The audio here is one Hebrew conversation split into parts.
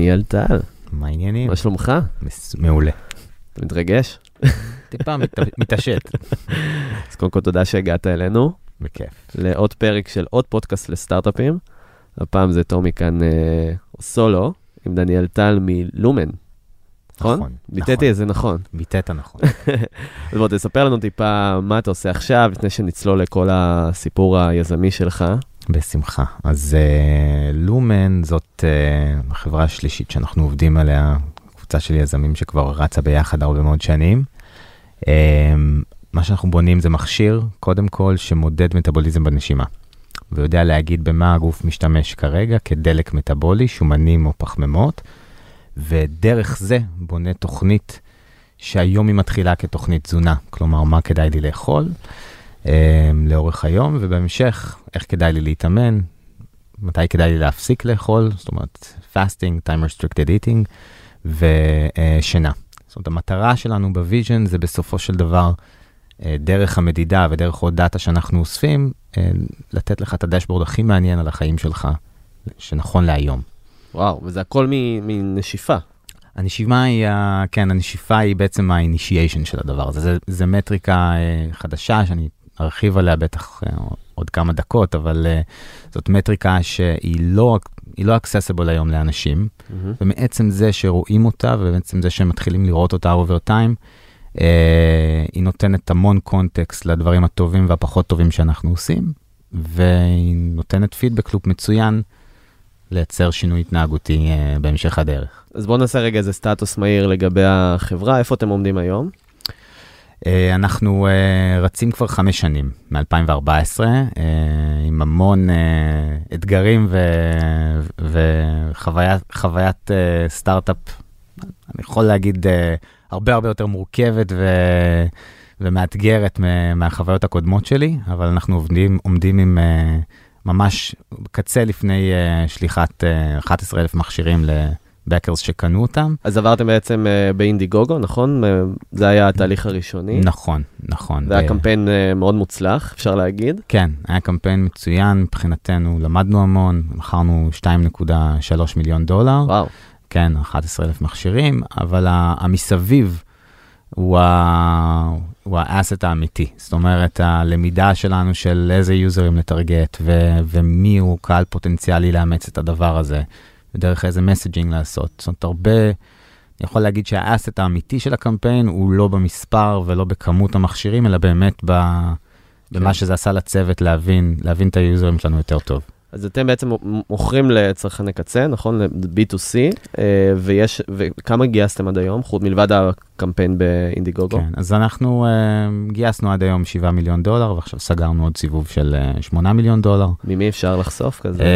דניאל טל, מה העניינים? מה שלומך? מעולה. אתה מתרגש? טיפה מת- מתעשת. אז קודם כל תודה שהגעת אלינו בכיף. לעוד פרק של עוד פודקאסט לסטארט-אפים. הפעם זה טומי כאן אה, סולו עם דניאל טל מלומן. נכון? נכון, ביטאתי נכון. את זה נכון. ביטאת נכון. אז בוא תספר לנו טיפה מה אתה עושה עכשיו, לפני שנצלול לכל הסיפור היזמי שלך. בשמחה. אז uh, לומן זאת uh, החברה השלישית שאנחנו עובדים עליה, קבוצה של יזמים שכבר רצה ביחד הרבה מאוד שנים. Um, מה שאנחנו בונים זה מכשיר, קודם כל, שמודד מטאבוליזם בנשימה. ויודע להגיד במה הגוף משתמש כרגע כדלק מטאבולי, שומנים או פחמימות, ודרך זה בונה תוכנית שהיום היא מתחילה כתוכנית תזונה, כלומר, מה כדאי לי לאכול אה, לאורך היום, ובהמשך, איך כדאי לי להתאמן, מתי כדאי לי להפסיק לאכול, זאת אומרת, fasting, time restricted eating, ושינה. זאת אומרת, המטרה שלנו ב vision זה בסופו של דבר, אה, דרך המדידה ודרך עוד דאטה שאנחנו אוספים, אה, לתת לך את ה dashboard הכי מעניין על החיים שלך, שנכון להיום. וואו, וזה הכל מנשיפה. הנשימה היא, כן, הנשיפה היא בעצם ה-initiation של הדבר הזה. זה, זה מטריקה אה, חדשה שאני ארחיב עליה בטח אה, עוד כמה דקות, אבל אה, זאת מטריקה שהיא לא, היא לא accessible היום לאנשים, מהמם. ומעצם זה שרואים אותה, ובעצם זה שהם מתחילים לראות אותה over time, אה, היא נותנת המון קונטקסט לדברים הטובים והפחות טובים שאנחנו עושים, והיא נותנת פידבק לופ מצוין לייצר שינוי התנהגותי אה, בהמשך הדרך. אז בוא נעשה רגע איזה סטטוס מהיר לגבי החברה, איפה אתם עומדים היום? אה, אנחנו אה, רצים כבר חמש שנים, מ-2014, עם המון אה, אתגרים וחוויית חוויית, אה, סטארט-אפ, אני יכול להגיד, אה, הרבה הרבה יותר מורכבת ו- ומאתגרת מהחוויות הקודמות שלי, אבל אנחנו עובדים, עומדים עם אה, ממש קצה לפני אה, שליחת אה, 11,000 מכשירים לבקרס שקנו אותם. אז עברתם בעצם אה, באינדיגוגו, נכון? אה, זה היה התהליך הראשוני. נכון, נכון. זה היה ו- קמפיין אה, מאוד מוצלח, אפשר להגיד. כן, היה קמפיין מצוין מבחינתנו, למדנו המון, מכרנו 2.3 מיליון דולר, וואו. כן, 11,000 מכשירים, אבל המסביב הוא ה- הוא האסט האמיתי. זאת אומרת, הלמידה שלנו של איזה יוזרים לטרגט ו- ומי הוא קהל פוטנציאלי לאמץ את הדבר הזה, ודרך איזה מסג'ינג לעשות. זאת אומרת, הרבה, אני יכול להגיד שהאסט האמיתי של הקמפיין הוא לא במספר ולא בכמות המכשירים, אלא באמת ב... כן. במה שזה עשה לצוות להבין, להבין את היוזרים שלנו יותר טוב. אז אתם בעצם מוכרים לצרכני קצה, נכון? ל-B2C, אה, ויש, וכמה גייסתם עד היום, חוץ מלבד הקמפיין באינדיגוגו? כן, אז אנחנו uh, גייסנו עד היום 7 מיליון דולר, ועכשיו סגרנו עוד סיבוב של uh, 8 מיליון דולר. ממי אפשר לחשוף כזה? אה,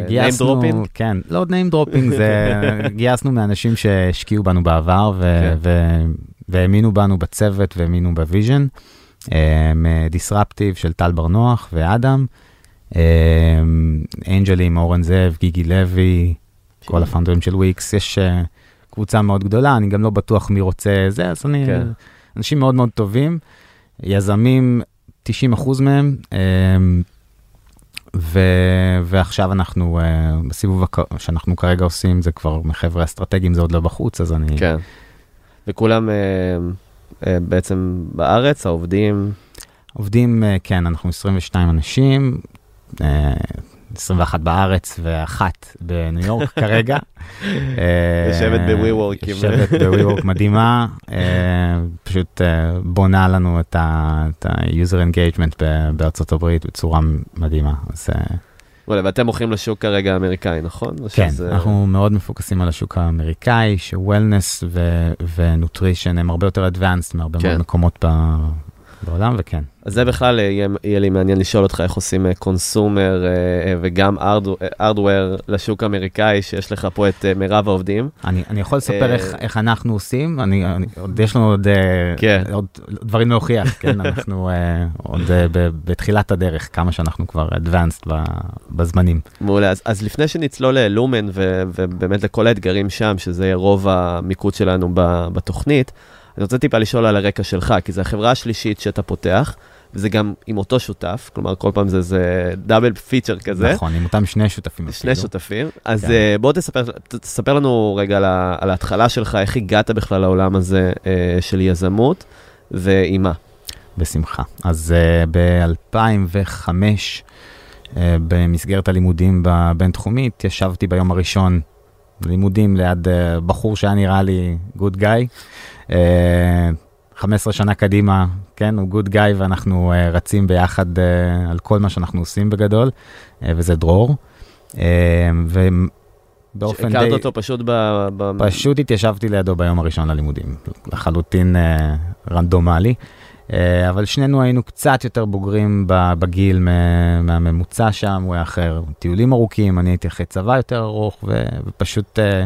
אה, גייסנו, dropping? כן, לא עוד name dropping, זה גייסנו מאנשים שהשקיעו בנו בעבר כן. והאמינו בנו בצוות והאמינו ב vision. Disruptive של טל בר נוח ואדם. אה, אנג'לים, אורן זאב, גיגי לוי, כל הפאונדרים של וויקס, יש אה, קבוצה מאוד גדולה, אני גם לא בטוח מי רוצה זה, אז אני, כן. אנשים מאוד מאוד טובים, יזמים, 90% מהם, אה, ו, ועכשיו אנחנו, אה, בסיבוב שאנחנו כרגע עושים, זה כבר מחבר'ה אסטרטגיים, זה עוד לא בחוץ, אז אני... כן. וכולם אה, בעצם בארץ, העובדים, עובדים, כן, אנחנו 22 אנשים, 21 בארץ ואחת בניו יורק כרגע. אה, יושבת ב-WeWork יושבת ב-WeWork מדהימה, אה, פשוט אה, בונה לנו את ה-user engagement בארצות הברית בצורה מדהימה. אז אה, וואלה, ואתם מוכרים לשוק כרגע האמריקאי, נכון? כן, שזה- אנחנו מאוד מפוקסים על השוק האמריקאי, שוולנס ונוטרישן הם הרבה יותר advanced מהרבה כן. מאוד מקומות ב- בעולם וכן. אז זה בכלל אה, יהיה, יהיה לי מעניין לשאול אותך איך עושים קונסומר וגם ארדוור לשוק האמריקאי, שיש לך פה את אה, מירב העובדים. אני, אני יכול לספר אה, איך, איך אנחנו עושים, אני, אני, עוד יש לנו עוד, אה, כן. עוד דברים להוכיח, כן, אנחנו אה, עוד אה, ב, בתחילת הדרך, כמה שאנחנו כבר advanced בזמנים. מעולה, אז, אז לפני שנצלול ללומן ו, ובאמת לכל האתגרים שם, שזה רוב המיקוד שלנו בתוכנית, אני רוצה טיפה לשאול על הרקע שלך, כי זו החברה השלישית שאתה פותח, וזה גם עם אותו שותף, כלומר כל פעם זה, זה דאבל פיצ'ר כזה. נכון, עם אותם שני שותפים. שני אפילו. שותפים. אז כן. כן. בוא תספר, תספר לנו רגע על, ההתחלה שלך, איך הגעת בכלל לעולם הזה אה, של יזמות, ועם מה. בשמחה. אז uh, ב-2005, uh, במסגרת הלימודים בבינתחומית, ישבתי ביום הראשון לימודים ליד בחור שהיה נראה לי good guy. Uh, 15 שנה קדימה, כן, הוא good guy ואנחנו uh, רצים ביחד uh, על כל מה שאנחנו עושים בגדול, וזה דרור. ובאופן די... הכרת אותו פשוט ב... ב... פשוט התיישבתי לידו ביום הראשון ללימודים, לחלוטין אה, רנדומלי, אה, אבל שנינו היינו קצת יותר בוגרים בגיל מה- מהממוצע שם, הוא היה אחר טיולים ארוכים, אני הייתי אחרי צבא יותר ארוך, ופשוט אה,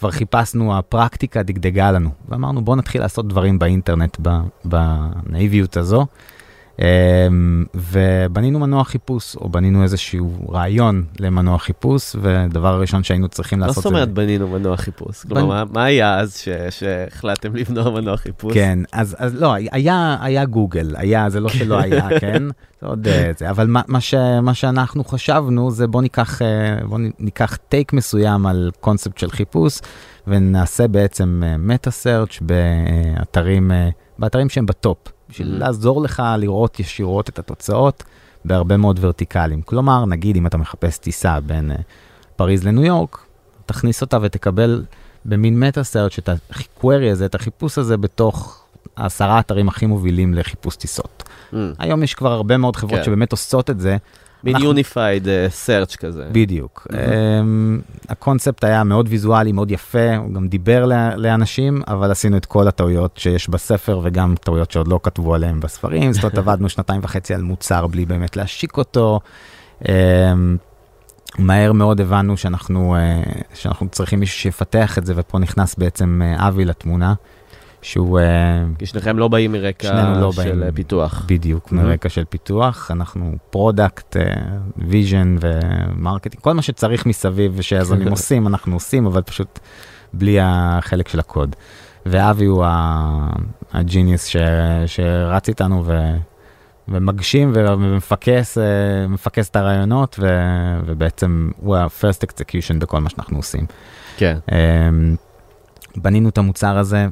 כבר חיפשנו, הפרקטיקה דגדגה לנו, ואמרנו בוא נתחיל לעשות דברים באינטרנט בנאיביות הזו. אמ, ובנינו מנוע חיפוש, או בנינו איזשהו רעיון למנוע חיפוש, ודבר הראשון שהיינו צריכים מה לעשות זאת אומרת בנינו מנוע חיפוש? כלומר, מה- מה היה אז ש- שהחלטתם לבנות מנוע חיפוש? כן, אז, אז לא, היה, היה גוגל, היה, זה לא שלא היה, כן? זה עוד אה, זה, אבל מה, מה, ש, מה שאנחנו חשבנו זה בוא ניקח, אה, בוא ניקח טייק מסוים על קונספט של חיפוש, ונעשה בעצם meta search באתרים, אה, באתרים שהם ב top, בשביל. לעזור לך לראות ישירות את התוצאות בהרבה מאוד ורטיקלים. כלומר, נגיד אם אתה מחפש טיסה בין אה, פריז לניו יורק, תכניס אותה ותקבל במין meta search את ה-query הזה, את החיפוש הזה בתוך העשרה אתרים הכי מובילים לחיפוש טיסות. Mm. היום יש כבר הרבה מאוד חברות כן. שבאמת עושות את זה. מין unified search כזה. בדיוק. Mhm. אמ, הקונספט היה מאוד ויזואלי, מאוד יפה, הוא גם דיבר לאנשים, אבל עשינו את כל הטעויות שיש בספר וגם טעויות שעוד לא כתבו עליהן בספרים. זאת אומרת, עבדנו שנתיים וחצי על מוצר בלי באמת להשיק אותו. אמ, מהר מאוד הבנו שאנחנו, אה, שאנחנו צריכים מישהו שיפתח את זה, ופה נכנס בעצם אה, אבי לתמונה, שהוא אה, כי שניכם לא באים מרקע לא של באים. פיתוח. בדיוק Mhm. מרקע של פיתוח, אנחנו product, vision ו marketing, כל מה שצריך מסביב ושיזמים עושים, אנחנו עושים, אבל פשוט בלי החלק של הקוד. ואבי הוא ה genius ש- שרץ איתנו ו... ומגשים ומפקס אה, מפקס את הרעיונות ו- ובעצם הוא ה first execution בכל מה שאנחנו עושים. כן. אמ, בנינו את המוצר הזה,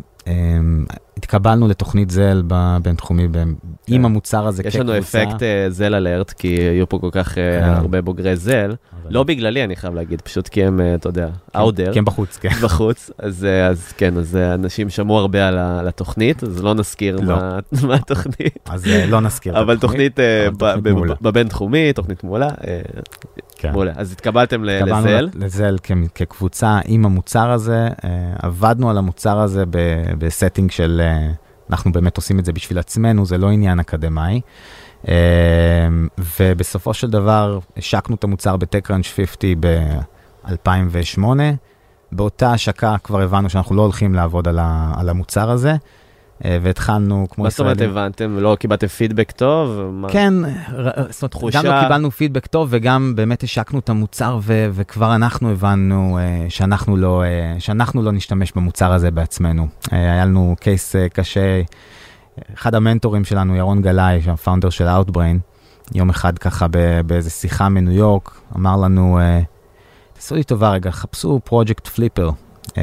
התקבלנו לתוכנית זל בבינתחומי ב- עם המוצר הזה יש לנו אפקט אה, זל אלרט, כי היו פה כל כך אה, כן. הרבה בוגרי זל. לא בגללי, אני חייב להגיד, פשוט כי הם, אה, אתה יודע, כן, אאודר. כן בחוץ, כן. בחוץ, אז, אז כן, אז אנשים שמעו הרבה על, התוכנית, אז לא נזכיר לא. מה, מה התוכנית, אז לא נזכיר. אבל. תוכנית. בבינתחומי, תוכנית מעולה, כן. מעולה. אז התקבלתם ל- התקבלנו לזל, לזל כקבוצה עם המוצר הזה, אה, עבדנו על המוצר הזה ב setting של, אה, אנחנו באמת עושים את זה בשביל עצמנו, זה לא עניין אקדמאי. אה, ובסופו של דבר השקנו את המוצר ב TechCrunch 50 ב-2008. באותה השקה כבר הבנו שאנחנו לא הולכים לעבוד על, ה- על המוצר הזה, והתחלנו כמו מה זאת אומרת ישראלים. הבנתם? לא קיבלתם פידבק טוב? כן, זאת אומרת, תחושה. גם לא קיבלנו פידבק טוב וגם באמת השקנו את המוצר ו- וכבר אנחנו הבנו אה, שאנחנו, לא, uh, שאנחנו לא נשתמש במוצר הזה בעצמנו. Uh, היה לנו קייס uh, קשה, אחד המנטורים שלנו, ירון גלאי, שהפאונדר של Outbrain, יום אחד ככה ב- באיזה שיחה מניו יורק, אמר לנו, uh, תעשו לי טובה רגע, חפשו פרויקט פליפר, uh,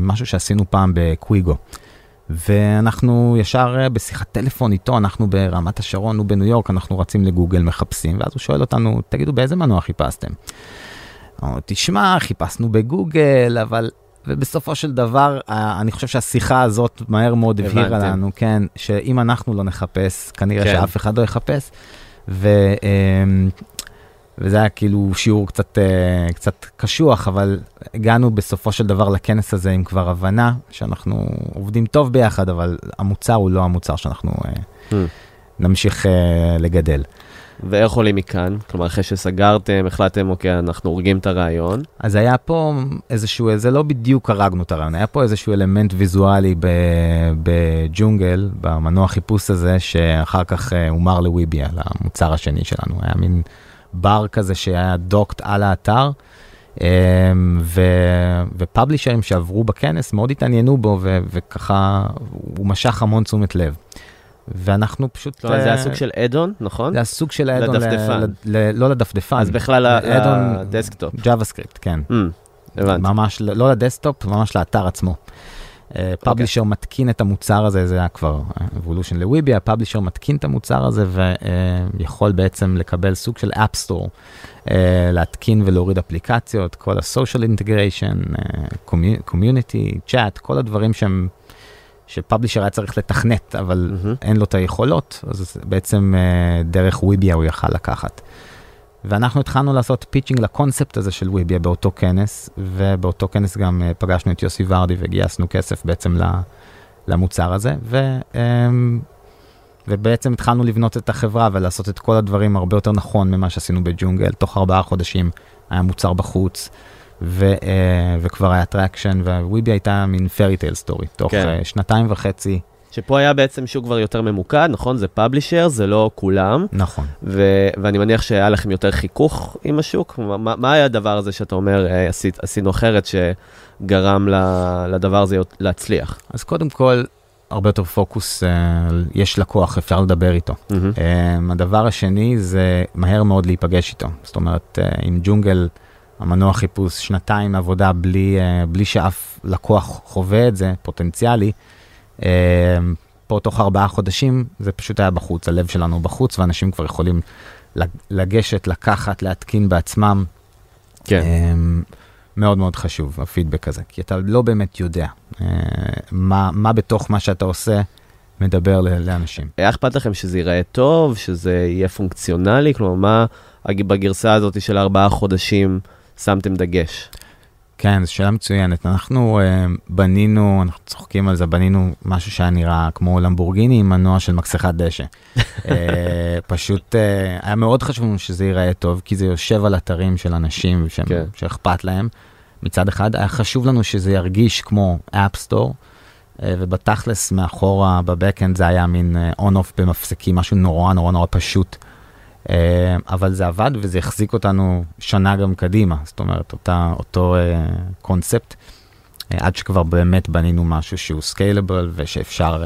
משהו שעשינו פעם בקוויגו. ואנחנו ישר אה, בשיחת טלפון איתו, אנחנו ברמת השרון, הוא בניו יורק, אנחנו רצים לגוגל, מחפשים, ואז הוא שואל אותנו, תגידו, באיזה מנוע חיפשתם? אמרנו, תשמע, חיפשנו בגוגל, אבל... ובסופו של דבר, אני חושב שהשיחה הזאת מהר מאוד הבהירה. לנו, כן, שאם אנחנו לא נחפש, כנראה כן. שאף אחד לא יחפש. ו... וזה היה כאילו שיעור קצת, אה, קצת קשוח, אבל הגענו בסופו של דבר לכנס הזה עם כבר הבנה שאנחנו עובדים טוב ביחד, אבל המוצר הוא לא המוצר שאנחנו אה, Hmm. נמשיך אה, לגדל. ואיך עולים מכאן? כלומר, אחרי שסגרתם, החלטתם, אוקיי, אנחנו הורגים את הרעיון. אז היה פה איזשהו, זה לא בדיוק הרגנו את הרעיון, היה פה איזשהו אלמנט ויזואלי בג'ונגל, במנוע חיפוש הזה, שאחר כך הומר לוויביה, למוצר השני שלנו. היה מין בר כזה שהיה דוקט על האתר, אמ, ו- ופאבלישרים שעברו בכנס מאוד התעניינו בו, ו- וככה הוא משך המון תשומת לב. ואנחנו פשוט... כלומר, זה היה אה, של add-on, נכון? זה הסוג של ה add-on, ל- לדפדפן. לא לדפדפן. אז בכלל ל desktop. JavaScript, כן. Hmm, הבנתי. ממש, ל- לא ל desktop, ממש לאתר עצמו. אוקיי. publisher מתקין את המוצר הזה, זה היה כבר evolution ל Wibiya, ה publisher מתקין את המוצר הזה ויכול בעצם לקבל סוג של App Store, להתקין ולהוריד אפליקציות, כל ה social integration, community, chat, כל הדברים שהם, ש publisher היה צריך לתכנת, אבל מהמם. אין לו את היכולות, אז בעצם אה, דרך Wibiya הוא יכל לקחת. ואנחנו התחלנו לעשות pitching לקונספט הזה של Wibiya באותו כנס, ובאותו כנס גם אה, פגשנו את יוסי ורדי וגייסנו כסף בעצם ל- למוצר הזה, ו, אמ, ובעצם התחלנו לבנות את החברה ולעשות את כל הדברים הרבה יותר נכון ממה שעשינו בג'ונגל. תוך ארבעה חודשים היה מוצר בחוץ, ו, אה, וכבר היה traction, Wibiya הייתה מין fairy tale story. תוך כן. אה, שנתיים וחצי, שפה היה בעצם שוק כבר יותר ממוקד, נכון? זה publisher, זה לא כולם, נכון. ו- ואני מניח שהיה לכם יותר חיכוך עם השוק. מה, מה- היה הדבר הזה שאתה אומר, "אה, עשית, עשינו אחרת, שגרם לדבר הזה להצליח? אז קודם כל, הרבה יותר פוקוס, אה, יש לקוח, אפשר לדבר איתו. אמ, הדבר השני זה מהר מאוד להיפגש איתו. זאת אומרת, עם ג'ונגל, המנוע חיפוש, שנתיים עבודה בלי, בלי שאף לקוח חווה את זה, פוטנציאלי. Um, פה תוך ארבעה חודשים זה פשוט היה בחוץ, הלב שלנו בחוץ, ואנשים כבר יכולים לג- לגשת, לקחת, להתקין בעצמם. כן. Um, מאוד מאוד חשוב, הפידבק הזה, כי אתה לא באמת יודע uh, מה, מה בתוך מה שאתה עושה מדבר לאנשים. היה אכפת לכם שזה ייראה טוב, שזה יהיה פונקציונלי? כלומר, מה בגרסה הזאת של ארבעה חודשים שמתם דגש? כן, זו שאלה מצוינת. אנחנו אה, בנינו, אנחנו צוחקים על זה, בנינו משהו שהיה נראה כמו למבורגיני עם מנוע של מכסחת דשא. אה, פשוט אה, היה מאוד חשוב לנו שזה ייראה טוב, כי זה יושב על אתרים של אנשים שהם, כן. שאכפת להם. מצד אחד, היה חשוב לנו שזה ירגיש כמו App Store, אה, ובתכלס מאחורה, ב backend זה היה מין on-off במפסקים, משהו נורא נורא נורא פשוט. אה, אבל זה עבד וזה החזיק אותנו שנה גם קדימה, זאת אומרת, אותה, אותו קונספט, אה, עד שכבר באמת בנינו משהו שהוא scalable ושאפשר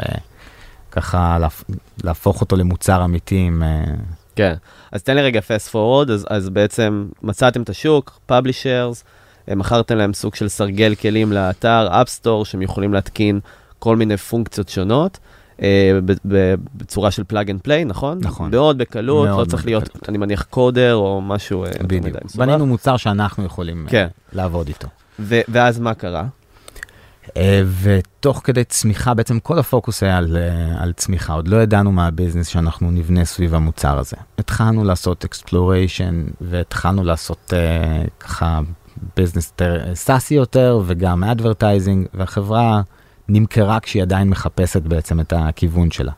ככה להפ, להפוך אותו למוצר אמיתי עם... כן. אז תן לי רגע fast forward, אז, אז בעצם מצאתם את השוק, publishers, מכרתם להם סוג של סרגל כלים לאתר, App Store, שהם יכולים להתקין כל מיני פונקציות שונות. אה, בצורה של plug and play, נכון? נכון. מאוד בקלות, מאוד לא צריך להיות, בקלות. אני מניח, coder או משהו אה, בדיוק. בנינו מוצר שאנחנו יכולים כן. אה, לעבוד איתו. ו- ואז מה קרה? ותוך כדי צמיחה, בעצם כל הפוקוס היה על, על צמיחה, עוד לא ידענו מה ה business שאנחנו נבנה סביב המוצר הזה. התחלנו לעשות exploration והתחלנו לעשות אה, ככה business יותר SaaS י יותר וגם advertising, והחברה נמכרה כשהיא עדיין מחפשת בעצם את הכיוון שלה.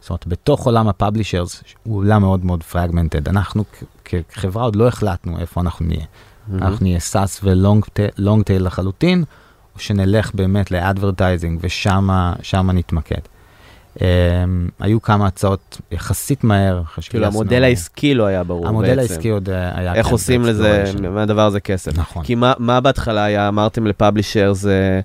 זאת אומרת, בתוך עולם ה publishers הוא עולם מאוד מאוד fragmented. אנחנו כחברה עוד לא החלטנו איפה אנחנו נהיה. אנחנו נהיה SaaS ו long tail לחלוטין, או שנלך באמת ל advertising שמה נתמקד. אמ, היו כמה הצעות יחסית מהר. כאילו המודל העסקי לא היה ברור המודל בעצם. העסקי עוד אה, היה... איך כן, עושים לזה, ב exploration. מהדבר הזה כסף. נכון. כי מה, מה בהתחלה היה, אמרתם ל publisher זה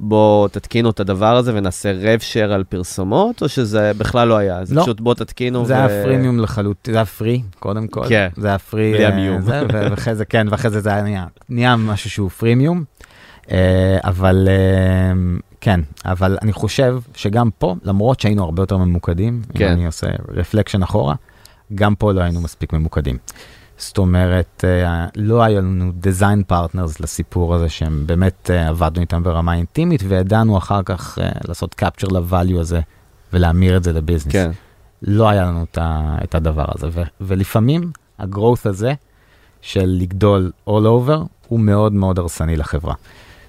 בוא תתקינו את הדבר הזה ונעשה rev share על פרסומות, או שזה בכלל לא היה? זה לא. פשוט בוא תתקינו זה היה freemium לחלוטין, זה היה free, קודם כל. כן. זה היה free. בלי אה, המיום. זה, ו- ואחרי זה, כן, ואחרי זה זה היה נהיה, נהיה משהו שהוא freemium. אה, אבל אה, כן, אבל אני חושב שגם פה, למרות שהיינו הרבה יותר ממוקדים, כן. אם אני עושה reflection אחורה, גם פה לא היינו מספיק ממוקדים. זאת אומרת, אה, לא היה לנו design partners לסיפור הזה שהם באמת אה, עבדנו איתם ברמה אינטימית וידענו אחר כך אה, לעשות capture ל value הזה ולהמיר את זה לביזנס. כן. לא היה לנו את, הדבר הזה, ו, ולפעמים הגרואות הזה של לגדול all over, הוא מאוד מאוד הרסני לחברה.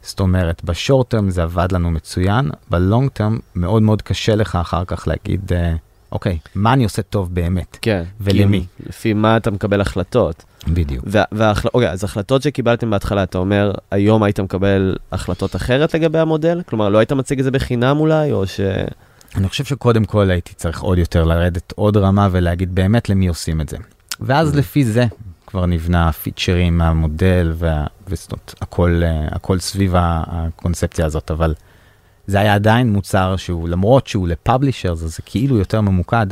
זאת אומרת, בשורט טרם זה עבד לנו מצוין, בלונג טרם מאוד מאוד קשה לך אחר כך להגיד, אה, אוקיי, מה אני עושה טוב באמת? כן. ולמי? לפי מה אתה מקבל החלטות. בדיוק. וה- וההחל... אוקיי, אז החלטות שקיבלתם בהתחלה, אתה אומר, היום היית מקבל החלטות אחרת לגבי המודל? כלומר, לא היית מציג את זה בחינם אולי, או ש... אני חושב שקודם כל הייתי צריך עוד יותר לרדת עוד רמה ולהגיד באמת למי עושים את זה. ואז לפי זה כבר נבנה פיצ'רים מהמודל וה- וזאת אומרת, הכל, אה, הכל סביב הקונספציה הזאת, אבל זה היה עדיין מוצר שהוא למרות שהוא לפאבלישר זה, זה כאילו יותר ממוקד.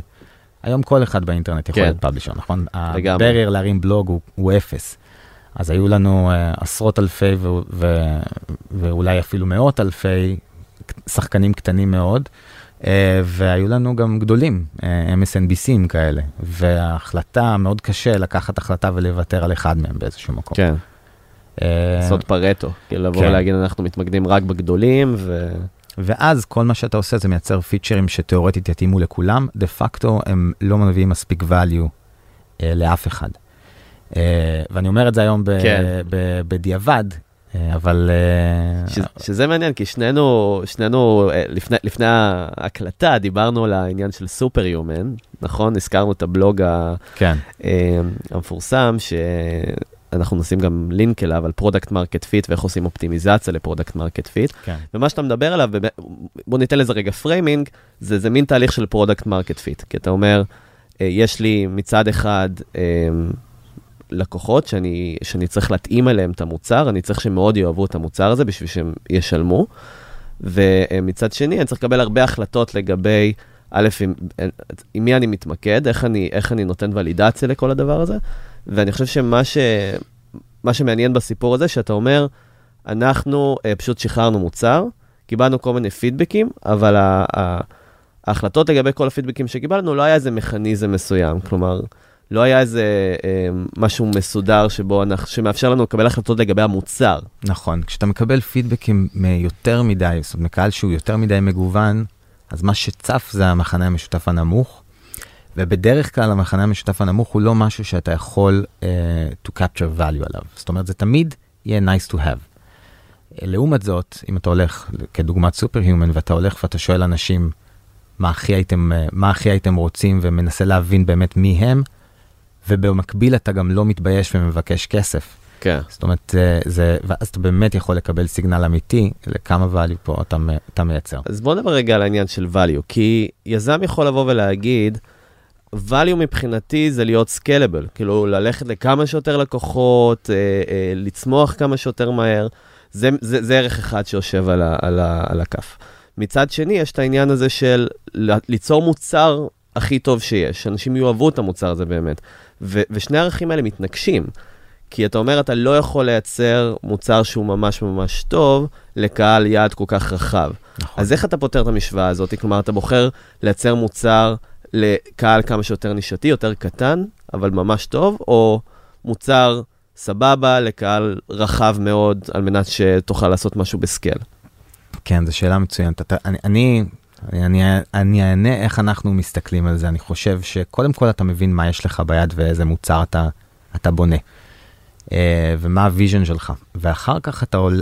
היום כל אחד באינטרנט יכול כן. להיות פאבלישר, נכון? לגמרי. הברייר להרים בלוג הוא, הוא אפס. אז היו לנו uh, עשרות אלפי ו- ו- ואולי אפילו מאות אלפי שחקנים קטנים מאוד, uh, והיו לנו גם גדולים, uh, MSNBCים כאלה, וההחלטה, מאוד קשה לקחת החלטה ולוותר על אחד מהם באיזשהו מקום. כן, אה, לעשות פרטו. כאילו לבוא כן. ולהגיד, אנחנו מתמקדים רק בגדולים, ו... ואז כל מה שאתה עושה זה מייצר פיצ'רים שתאורטית יתאימו לכולם, דה פקטו הם לא מביאים מספיק value אה, לאף אחד. אה, ואני אומר את זה היום ב- כן. ב- בדיעבד, אה, אבל... אה, ש, שזה מעניין, כי שנינו, שנינו אה, לפני, לפני ההקלטה דיברנו על העניין של Superhuman, נכון? הזכרנו את הבלוג כן, המפורסם, שאנחנו נשים גם לינק אליו על product market fit ואיך עושים אופטימיזציה ל product market fit. ומה שאתה מדבר עליו, בוא ניתן לזה רגע framing, זה, זה מין תהליך של product market fit. כי אתה אומר, אה, יש לי מצד אחד אה, לקוחות שאני, שאני צריך להתאים אליהם את המוצר, אני צריך שמאוד יאהבו את המוצר הזה בשביל שהם ישלמו. ומצד שני, אני צריך לקבל הרבה החלטות לגבי, א', עם, עם מי אני מתמקד, איך אני, איך אני נותן ולידציה לכל הדבר הזה. ואני חושב שמה ש, מה שמעניין בסיפור הזה, שאתה אומר, אנחנו uh, פשוט שחררנו מוצר, קיבלנו כל מיני פידבקים, אבל ה, ה, ההחלטות לגבי כל הפידבקים שקיבלנו, לא היה איזה מכניזם מסוים. כלומר, לא היה איזה אה, משהו מסודר שבו אנחנו, שמאפשר לנו לקבל החלטות לגבי המוצר. נכון. כשאתה מקבל פידבקים מיותר מדי, זאת אומרת, מקהל שהוא יותר מדי מגוון, אז מה שצף זה המחנה המשותף הנמוך, ובדרך כלל המחנה המשותף הנמוך הוא לא משהו שאתה יכול uh, to capture value עליו. זאת אומרת, זה תמיד יהיה nice to have. לעומת זאת, אם אתה הולך, כדוגמת סופר-היומן, ואתה הולך ואתה שואל אנשים מה הכי הייתם, אה, מה הכי הייתם רוצים ומנסה להבין באמת מי הם, ובמקביל אתה גם לא מתבייש ומבקש כסף. כן. זאת אומרת, זה, זה, ואז אתה באמת יכול לקבל סיגנל אמיתי לכמה value פה אתה, אתה מייצר. אז בואו נדבר רגע על העניין של value, כי יזם יכול לבוא ולהגיד, value מבחינתי זה להיות scalable, כאילו ללכת לכמה שיותר לקוחות, אה, אה, לצמוח כמה שיותר מהר, זה, זה, זה ערך אחד שיושב על, ה, על, ה, על הכף. מצד שני, יש את העניין הזה של ליצור מוצר הכי טוב שיש, שאנשים יאהבו את המוצר הזה באמת. ו, ושני הערכים האלה מתנגשים. כי אתה אומר, אתה לא יכול לייצר מוצר שהוא ממש ממש טוב לקהל יעד כל כך רחב. נכון. אז איך אתה פותר את המשוואה הזאת? כלומר, אתה בוחר לייצר מוצר לקהל כמה שיותר נישתי, יותר קטן, אבל ממש טוב, או מוצר סבבה לקהל רחב מאוד, על מנת שתוכל לעשות משהו ב scale. כן, זו שאלה מצוינת. אתה, אני, אני, אני, אני אענה איך אנחנו מסתכלים על זה. אני חושב שקודם כל אתה מבין מה יש לך ביד ואיזה מוצר אתה, אתה בונה. אה, ומה ה vision שלך. ואחר כך אתה עול,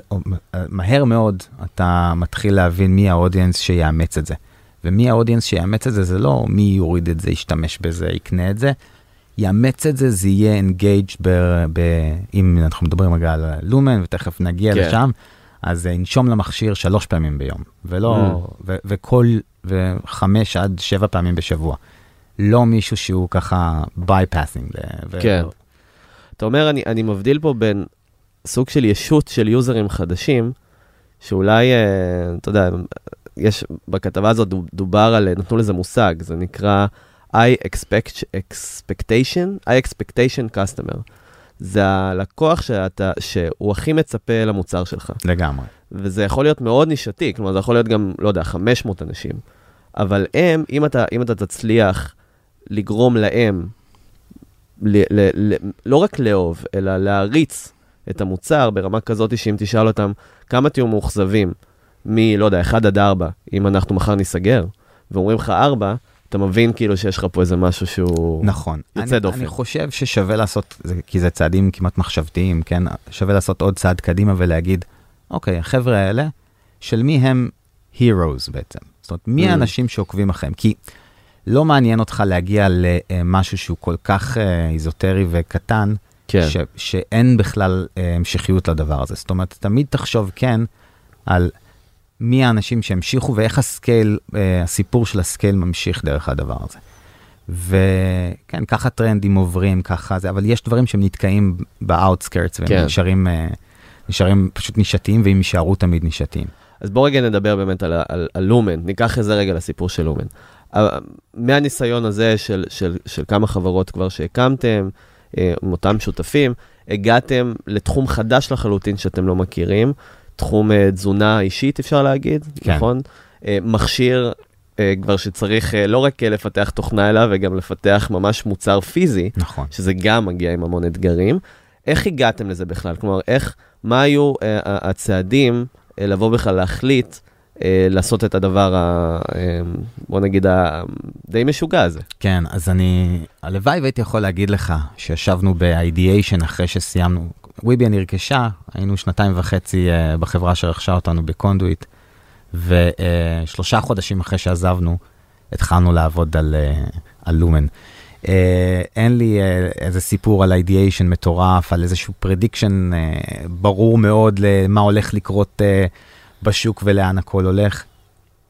מהר מאוד אתה מתחיל להבין מי ה audience שיאמץ את זה. ומי ה audience שיאמץ את זה, זה לא מי יוריד את זה, ישתמש בזה, יקנה את זה. יאמץ את זה, זה יהיה אינגייג' ב, ב, אם אנחנו מדברים רגע על לומן, ותכף נגיע כן. לשם, אז ינשום למכשיר שלוש פעמים ביום, ולא, Mm. ו, וכל, וחמש עד שבע פעמים בשבוע. לא מישהו שהוא ככה bypassing. ו- כן. אתה אומר, אני, אני מבדיל פה בין סוג של ישות של יוזרים חדשים, שאולי, אה, אתה יודע, יש, בכתבה הזאת דו- דובר על, נתנו לזה מושג, זה נקרא I expect, expectation, I expectation customer. זה הלקוח שאתה, שהוא הכי מצפה למוצר שלך. לגמרי. וזה יכול להיות מאוד נישתי, כלומר, זה יכול להיות גם, לא יודע, 500 אנשים. אבל הם, אם אתה, אם אתה תצליח לגרום להם, ל, ל, ל, לא רק לאהוב, אלא להריץ את המוצר ברמה כזאת שאם תשאל אותם כמה תהיו מאוכזבים מ, לא יודע, 1 עד 4, אם אנחנו מחר ניסגר, ואומרים לך 4, אתה מבין כאילו שיש לך פה איזה משהו שהוא... נכון. יוצא אני, דופן. אני חושב ששווה לעשות, כי זה צעדים כמעט מחשבתיים, כן? שווה לעשות עוד צעד קדימה ולהגיד, אוקיי, החבר'ה האלה, של מי הם heroes בעצם? זאת אומרת, מי Mm. האנשים שעוקבים אחריהם? כי לא מעניין אותך להגיע למשהו שהוא כל כך אה, איזוטרי וקטן, כן. ש, שאין בכלל אה, המשכיות לדבר הזה. זאת אומרת, תמיד תחשוב כן על מי האנשים שהמשיכו ואיך ה scale, אה, הסיפור של ה scale ממשיך דרך הדבר הזה. וכן, ככה טרנדים עוברים, ככה זה, אבל יש דברים שהם נתקעים ב outskirts והם כן. נשארים, אה, נשארים פשוט נישתיים והם יישארו תמיד נישתיים. אז בוא רגע נדבר באמת על, ה- על, על לומן, ניקח איזה רגע לסיפור של לומן. אה, מהניסיון הזה של, של, של כמה חברות כבר שהקמתם, עם אותם שותפים, הגעתם לתחום חדש לחלוטין שאתם לא מכירים, תחום אה, תזונה אישית, אפשר להגיד, כן. נכון? אה, מכשיר אה, כבר שצריך לא רק לפתח תוכנה אליו, וגם לפתח ממש מוצר פיזי, נכון. שזה גם מגיע עם המון אתגרים. איך הגעתם לזה בכלל? כלומר, איך, מה היו אה, הצעדים אה, לבוא בכלל להחליט אה, לעשות את הדבר, ה, אה, בוא נגיד, הדי משוגע הזה? כן, אז אני, הלוואי והייתי יכול להגיד לך שישבנו ב-ideation אחרי שסיימנו. וויביה נרכשה, היינו שנתיים וחצי uh, בחברה שרכשה אותנו בקונדויט, ושלושה חודשים אחרי שעזבנו, התחלנו לעבוד על, uh, על לומן. Uh, אין לי uh, איזה סיפור על ideation מטורף, על איזשהו prediction uh, ברור מאוד למה הולך לקרות uh, בשוק ולאן הכל הולך.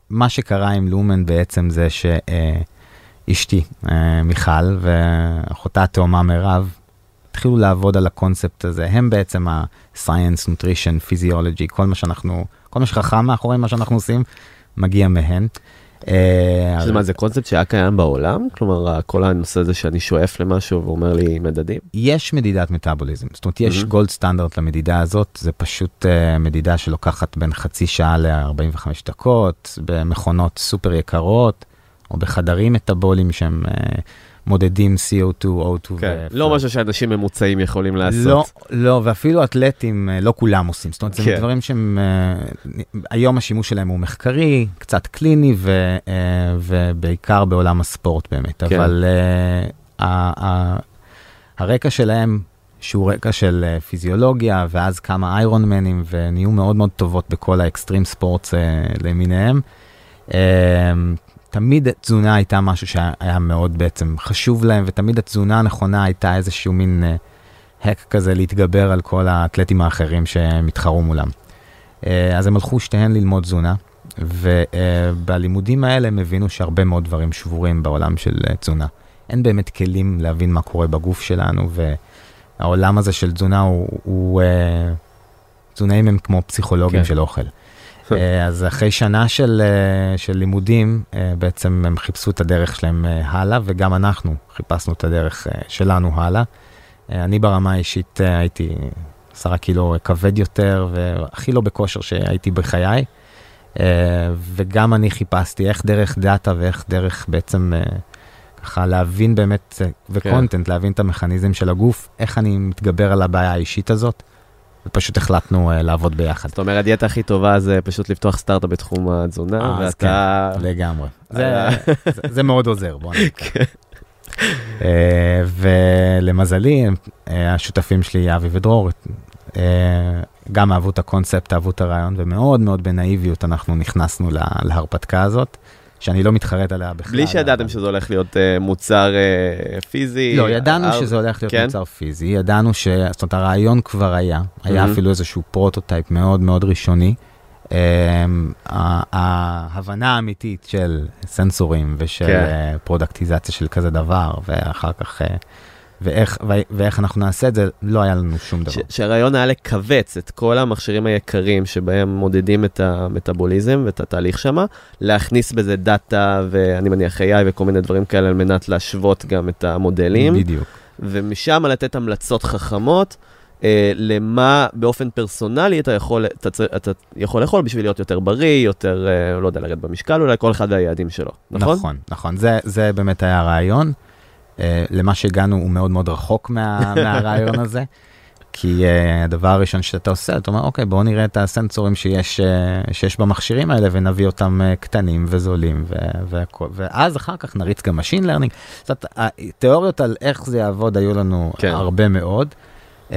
מה שקרה עם לומן בעצם זה ש... Uh, מיכל, ואחותה התאומה מירב, התחילו לעבוד על הקונספט הזה. הם בעצם ה-science, nutrition, physiology, כל מה שאנחנו, כל מה שחכם מאחורי מה שאנחנו עושים, מגיע מהן. אה, שזה מה, זה קונספט שהיה קיים בעולם? כלומר, כל הנושא הזה שאני שואף למשהו ואומר לי מדדים? יש מדידת מטאבוליזם, זאת אומרת, יש. גולד סטנדרט למדידה הזאת, זה פשוט uh, מדידה שלוקחת בין חצי שעה ל-45 דקות, במכונות סופר יקרות, או בחדרים מטאבוליים שהם uh, מודדים CO2, O2. כן. ו- לא משהו שאנשים ממוצעים יכולים לעשות. לא, לא, ואפילו אתלטים, אה, לא כולם עושים. זאת אומרת, זה כן. דברים שהם, אה, היום השימוש שלהם הוא מחקרי, קצת קליני, ו, אה, ובעיקר בעולם הספורט באמת. כן. אבל אה, ה- ה- הרקע שלהם, שהוא רקע של פיזיולוגיה, ואז כמה איירון מנים, ונהיו מאוד מאוד טובות בכל האקסטרים ספורטס למיניהם. אה, תמיד תזונה הייתה משהו שהיה מאוד בעצם חשוב להם, ותמיד התזונה הנכונה הייתה איזשהו מין אה, האק כזה להתגבר על כל האתלטים האחרים שהם התחרו מולם. אה, אז הם הלכו שתיהן ללמוד תזונה, ובלימודים האלה הם הבינו שהרבה מאוד דברים שבורים בעולם של אה, תזונה. אין באמת כלים להבין מה קורה בגוף שלנו, והעולם הזה של תזונה הוא, הוא אה, תזונאים הם כמו פסיכולוגים כן. של אוכל. אה, אז אחרי שנה של, אה, של לימודים, אה, בעצם הם חיפשו את הדרך שלהם אה, הלאה, וגם אנחנו חיפשנו את הדרך שלנו הלאה. אה, אני ברמה האישית הייתי עשרה קילו כבד יותר, והכי לא בכושר שהייתי בחיי. וגם אני חיפשתי איך דרך דאטה ואיך דרך בעצם ככה להבין באמת, וקונטנט, להבין את המכניזם של הגוף, איך אני מתגבר על הבעיה האישית הזאת, ופשוט החלטנו אה, לעבוד ביחד. זאת אומרת, הדיאטה הכי טובה זה פשוט לפתוח סטארט-אפ בתחום התזונה, אה, ואתה... לגמרי. זה, אה. זה, זה מאוד עוזר, בוא נגיד. אה, ולמזלי, אה, השותפים שלי, אבי ודרור, אה, גם אהבו את הקונספט, אהבו את הרעיון, ומאוד מאוד בנאיביות אנחנו נכנסנו לה- להרפתקה הזאת, שאני לא מתחרט עליה בכלל. בלי שידעתם שזה הולך להיות אה, מוצר אה, פיזי. לא, ידענו אה, שזה הולך להיות כן? מוצר פיזי, ידענו ש... זאת אומרת, הרעיון כבר היה, היה Mhm. אפילו איזשהו prototype מאוד מאוד ראשוני. Um, ההבנה האמיתית של סנסורים ושל כן. פרודקטיזציה של כזה דבר, ואחר כך, אה, ואיך, ואיך אנחנו נעשה את זה, לא היה לנו שום דבר. ש- שהרעיון היה לכווץ את כל המכשירים היקרים שבהם מודדים את המטאבוליזם ואת התהליך שמה, להכניס בזה דאטה ואני מניח AI וכל מיני דברים כאלה על מנת להשוות גם את המודלים, בדיוק. ומשם לתת המלצות חכמות. אה, למה באופן פרסונלי אתה יכול, אתה, אתה יכול לאכול בשביל להיות יותר בריא, יותר, אה, לא יודע, לרדת במשקל, אולי כל אחד והיעדים שלו, נכון? נכון, נכון, זה, זה באמת היה הרעיון. Uh, למה שהגענו הוא מאוד מאוד רחוק מה, מהרעיון הזה. כי uh, הדבר הראשון שאתה עושה, אתה אומר, אוקיי, בואו נראה את הסנסורים שיש, uh, שיש במכשירים האלה ונביא אותם uh, קטנים וזולים, ו- והכל, ואז אחר כך נריץ גם Machine Learning. זאת התיאוריות על איך זה יעבוד היו לנו כן. הרבה מאוד, um,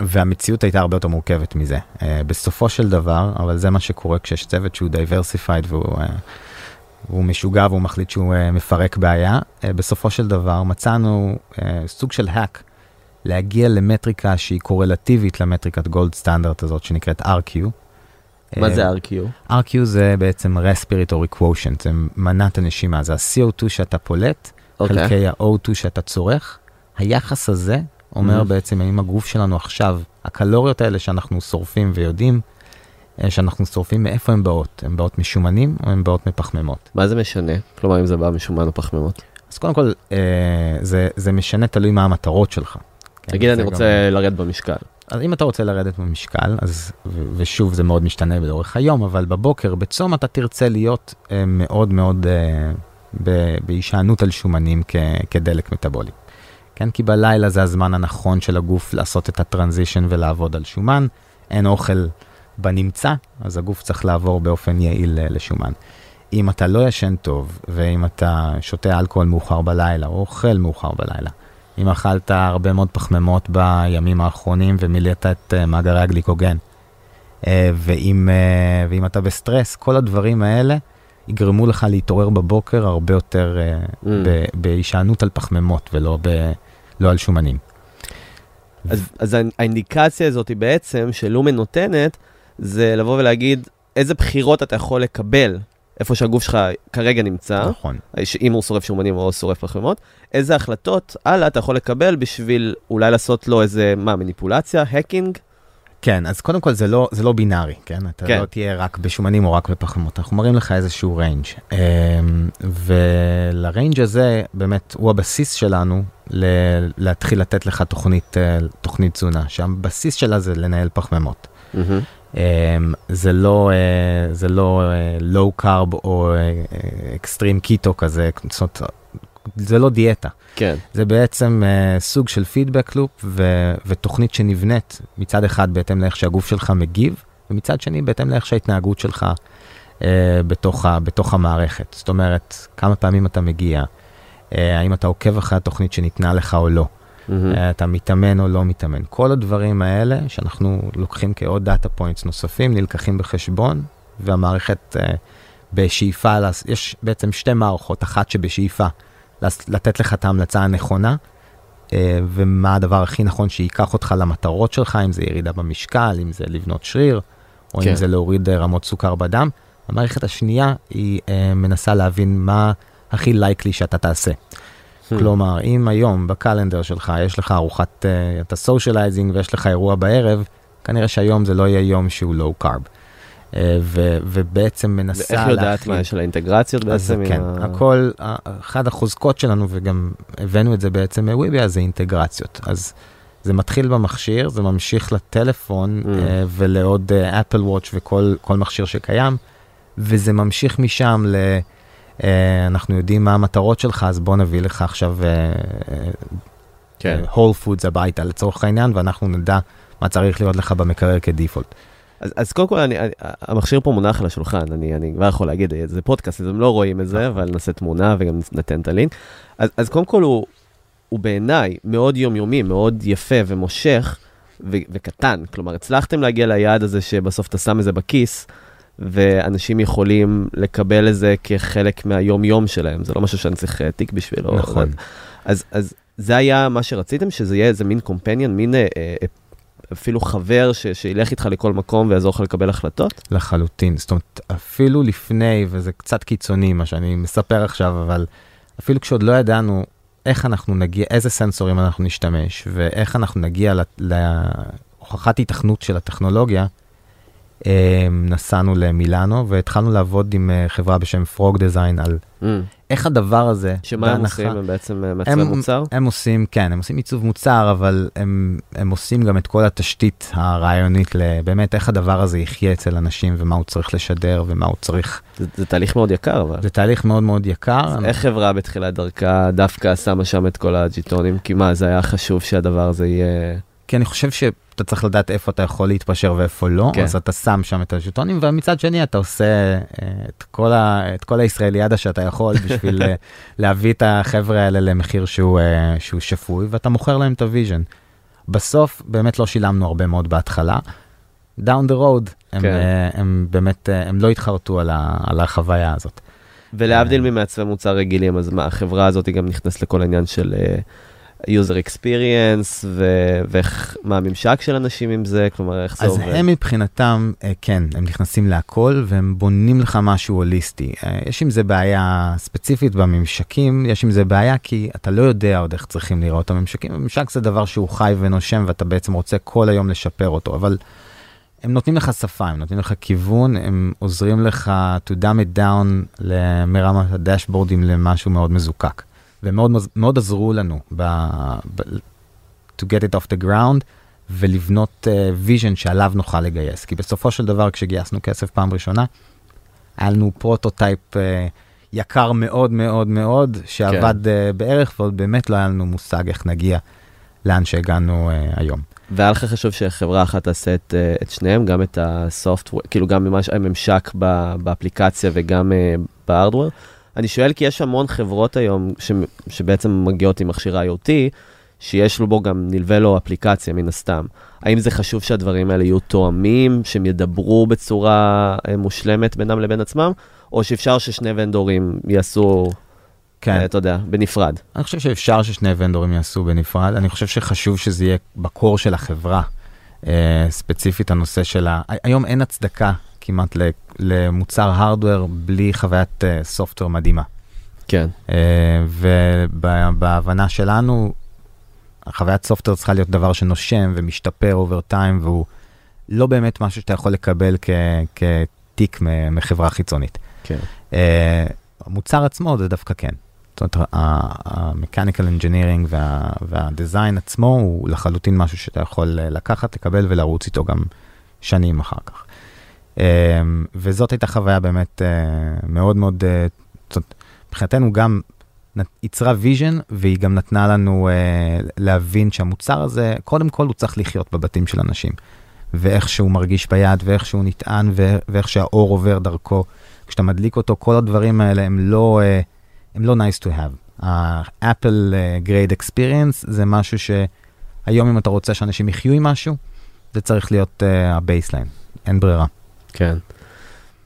והמציאות הייתה הרבה יותר מורכבת מזה. Uh, בסופו של דבר, אבל זה מה שקורה כשיש צוות שהוא diversified והוא... Uh, הוא משוגע והוא מחליט שהוא uh, מפרק בעיה. Uh, בסופו של דבר מצאנו uh, סוג של hack להגיע למטריקה שהיא קורלטיבית למטריקת גולד סטנדרט הזאת שנקראת RQ. מה זה RQ? RQ זה בעצם respiratory quotient, זה מנת הנשימה, זה ה-CO2 שאתה פולט, okay. אוקיי. חלקי ה-O2 שאתה צורך. היחס הזה אומר mm-hmm. בעצם האם הגוף שלנו עכשיו, הקלוריות האלה שאנחנו שורפים ויודעים, שאנחנו שורפים, מאיפה הן באות? הן באות משומנים או הן באות מפחמימות? מה זה משנה? כלומר, אם זה בא משומן או פחמימות? אז קודם כל, אה, זה, זה משנה, תלוי מה המטרות שלך. כן, נגיד אני רוצה גם... לרדת במשקל. אז אם אתה רוצה לרדת במשקל, אז, ו- ושוב, זה מאוד משתנה לאורך היום, אבל בבוקר, בצום, אתה תרצה להיות אה, מאוד מאוד אה, ב- בהישענות על שומנים כ- כדלק מטאבולי. כן, כי בלילה זה הזמן הנכון של הגוף לעשות את הטרנזישן ולעבוד על שומן. אין אוכל בנמצא, אז הגוף צריך לעבור באופן יעיל אה, לשומן. אם אתה לא ישן טוב, ואם אתה שותה אלכוהול מאוחר בלילה, או אוכל מאוחר בלילה, אם אכלת הרבה מאוד פחמימות בימים האחרונים ומילאת את uh, מאגרי הגליקוגן, uh, ואם, ואם אתה בסטרס, כל הדברים האלה יגרמו לך להתעורר בבוקר הרבה יותר mm. בהישענות על פחמימות ולא ב, לא על שומנים. אז, אז האינדיקציה הזאת היא בעצם שלומן נותנת, זה לבוא ולהגיד איזה בחירות אתה יכול לקבל איפה שהגוף שלך כרגע נמצא, נכון. אם הוא שורף שומנים או שורף פחמימות, איזה החלטות הלאה אתה יכול לקבל בשביל אולי לעשות לו איזה, מה, מניפולציה, hacking? כן, אז קודם כל זה לא, זה לא בינארי, כן? אתה כן. לא תהיה רק בשומנים או רק בפחמות, אנחנו מראים לך איזשהו range. אמ, ול range הזה באמת הוא הבסיס שלנו ל- להתחיל לתת לך תוכנית, אה, תוכנית תזונה, שהבסיס שלה זה לנהל פחמימות. Mm-hmm. זה לא, אה, זה לא low carb או extreme keto כזה, זאת אומרת, זה לא דיאטה. כן. זה בעצם סוג של feedback loop ו- ותוכנית שנבנית מצד אחד בהתאם לאיך שהגוף שלך מגיב, ומצד שני בהתאם לאיך שההתנהגות שלך בתוך, ה- בתוך המערכת. זאת אומרת, כמה פעמים אתה מגיע, האם אתה עוקב אחרי התוכנית שניתנה לך או לא, mm-hmm. uh, אתה מתאמן או לא מתאמן. כל הדברים האלה שאנחנו לוקחים כעוד data points נוספים, נלקחים בחשבון, והמערכת uh, בשאיפה, יש בעצם שתי מערכות, אחת שבשאיפה. לתת לך את ההמלצה הנכונה, אה, ומה הדבר הכי נכון שייקח אותך למטרות שלך, אם זה ירידה במשקל, אם זה לבנות שריר, או כן. אם זה להוריד אה, רמות סוכר בדם. המערכת השנייה היא אה, מנסה להבין מה הכי likely שאתה תעשה. Hmm. כלומר, אם היום ב calendar שלך יש לך ארוחת, אתה socializing ויש לך אירוע בערב, כנראה שהיום זה לא יהיה יום שהוא לואו קארב. אה, ו, ובעצם מנסה להכין. ואיך יודעת מה יש על האינטגרציות בעצם? כן, ה... הכל, אחד החוזקות שלנו, וגם הבאנו את זה בעצם מוויביה, זה אינטגרציות. אז זה מתחיל במכשיר, זה ממשיך לטלפון mm. אה, ולעוד אפל uh, וואץ' וכל מכשיר שקיים, וזה ממשיך משם ל... Uh, אנחנו יודעים מה המטרות שלך, אז בוא נביא לך עכשיו כן. whole foods הביתה לצורך העניין, ואנחנו נדע מה צריך להיות לך במקרר כדיפולט. אז, אז קודם כל, אני, אני, המכשיר פה מונח על השולחן, אני, אני כבר יכול להגיד, זה פודקאסט, אז הם לא רואים את זה, אבל נעשה תמונה וגם ניתן את הלינק. אז, אז קודם כל, הוא, הוא בעיניי מאוד יומיומי, מאוד יפה ומושך ו, וקטן. כלומר, הצלחתם להגיע ליעד הזה שבסוף אתה שם את זה בכיס, ואנשים יכולים לקבל את זה כחלק מהיום-יום שלהם, זה לא משהו שאני צריך אה, תיק בשבילו. נכון. אז, אז זה היה מה שרציתם, שזה יהיה איזה מין קומפניון, מין אה, אה, אפילו חבר ש, שילך איתך לכל מקום ויעזור לך לקבל החלטות? לחלוטין, זאת אומרת, אפילו לפני, וזה קצת קיצוני מה שאני מספר עכשיו, אבל אפילו כשעוד לא ידענו איך אנחנו נגיע, איזה סנסורים אנחנו נשתמש, ואיך אנחנו נגיע להוכחת היתכנות של הטכנולוגיה, נסענו למילאנו והתחלנו לעבוד עם אה, חברה בשם פרוג דיזיין על mm. איך הדבר הזה, שמה הם עושים? הם בעצם אה, מעצבי מוצר? הם עושים, כן, הם עושים עיצוב מוצר, אבל הם, הם עושים גם את כל התשתית הרעיונית לבאמת איך הדבר הזה יחיה אצל אנשים ומה הוא צריך לשדר ומה הוא צריך. זה, זה תהליך מאוד יקר אבל. זה תהליך מאוד מאוד יקר. אני... איך חברה בתחילת דרכה דווקא שמה שם את כל הג'יטונים? כי מה, זה היה חשוב שהדבר הזה יהיה... כי אני חושב שאתה צריך לדעת איפה אתה יכול להתפשר ואיפה לא, כן. אז אתה שם שם את הז'וטונים, ומצד שני אתה עושה אה, את כל, ה, את כל הישראליאדה שאתה יכול בשביל אה, להביא את החבר'ה האלה למחיר שהוא, אה, שהוא שפוי, ואתה מוכר להם את ה vision. בסוף באמת לא שילמנו הרבה מאוד בהתחלה. down the road, הם, באמת, הם לא התחרטו על, ה, על החוויה הזאת. ולהבדיל ממעצבי מוצר רגילים, אז מה, החברה הזאת גם נכנסת לכל העניין של אה, user experience, ו- ואיך, מה הממשק של אנשים עם זה, כלומר, איך זה אז עובד. הם מבחינתם, אה, כן, הם נכנסים להכל והם בונים לך משהו הוליסטי. אה, יש עם זה בעיה ספציפית בממשקים, יש עם זה בעיה כי אתה לא יודע עוד איך צריכים לראות את הממשקים. ממשק זה דבר שהוא חי ונושם ואתה בעצם רוצה כל היום לשפר אותו, אבל הם נותנים לך שפה, הם נותנים לך כיוון, הם עוזרים לך to dumb it down מרמת הדשבורדים למשהו מאוד מזוקק. ומאוד מאוד עזרו לנו ב, ב, to get it off the ground ולבנות vision uh, שעליו נוכל לגייס. כי בסופו של דבר כשגייסנו כסף פעם ראשונה, היה לנו prototype uh, יקר מאוד מאוד מאוד, שעבד כן. uh, בערך ועוד באמת לא היה לנו מושג איך נגיע לאן שהגענו uh, היום. והיה לך חשוב שחברה אחת תעשה את, אה, את שניהם, גם את ה software, כאילו גם ממש הממשק באפליקציה וגם uh, ב hardware. אני שואל כי יש המון חברות היום ש, שבעצם מגיעות עם מכשיר IoT, שיש לו בו גם נלווה לו אפליקציה מן הסתם. האם זה חשוב שהדברים האלה יהיו תואמים, שהם ידברו בצורה אה, מושלמת בינם לבין עצמם, או שאפשר ששני ונדורים יעשו, כן, אה, אתה יודע, בנפרד? אני חושב שאפשר ששני ונדורים יעשו בנפרד, אני חושב שחשוב שזה יהיה בקור של החברה, אה, ספציפית הנושא של ה... היום אין הצדקה כמעט למוצר הארדוור בלי חוויית סופטוור מדהימה. כן. אה, ובהבנה שלנו, החוויית סופטוור צריכה להיות דבר שנושם ומשתפר אובר טיים, והוא לא באמת משהו שאתה יכול לקבל כ- כתיק מחברה חיצונית. כן. אה, המוצר עצמו זה דווקא כן. זאת אומרת, engineering וה- והדיזיין עצמו הוא לחלוטין משהו שאתה יכול אה, לקחת, לקבל ולרוץ איתו גם שנים אחר כך. אה, וזאת הייתה חוויה באמת אה, מאוד מאוד, אה, מבחינתנו גם ייצרה vision, והיא גם נתנה לנו אה, להבין שהמוצר הזה, קודם כל הוא צריך לחיות בבתים של אנשים. ואיך שהוא מרגיש ביד, ואיך שהוא נטען, ואיך שהאור עובר דרכו. כשאתה מדליק אותו, כל הדברים האלה הם לא, הם לא nice to have. אה, Great experience זה משהו שהיום אם אתה רוצה שאנשים יחיו עם משהו, זה צריך להיות ה baseline, אין ברירה. כן.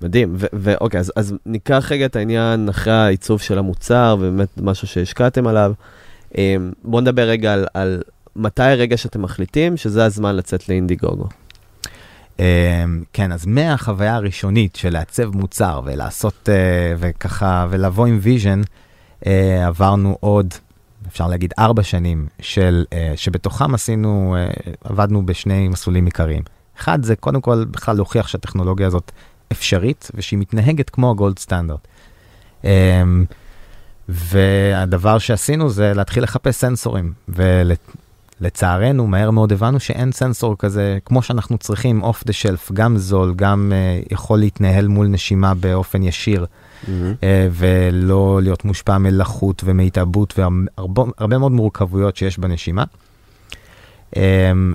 מדהים, ואוקיי, אז, אז ניקח רגע את העניין אחרי העיצוב של המוצר, ובאמת משהו שהשקעתם עליו. אמ, בואו נדבר רגע על, על מתי הרגע שאתם מחליטים שזה הזמן לצאת לאינדיגוגו. אה, כן, אז מהחוויה הראשונית של לעצב מוצר ולעשות, אה, וככה, ולבוא עם vision, אה, עברנו עוד, אפשר להגיד, ארבע שנים של, אה, שבתוכם עשינו, עבדנו בשני מסלולים עיקריים. אחד זה קודם כל בכלל להוכיח שהטכנולוגיה הזאת אפשרית ושהיא מתנהגת כמו הגולד סטנדרט. אה, והדבר שעשינו זה להתחיל לחפש סנסורים, ולצערנו מהר מאוד הבנו שאין סנסור כזה כמו שאנחנו צריכים אוף דה שלף, גם זול, גם uh, יכול להתנהל מול נשימה באופן ישיר, uh, ולא להיות מושפע מלחות ומהתעבות והרבה מאוד מורכבויות שיש בנשימה. Um,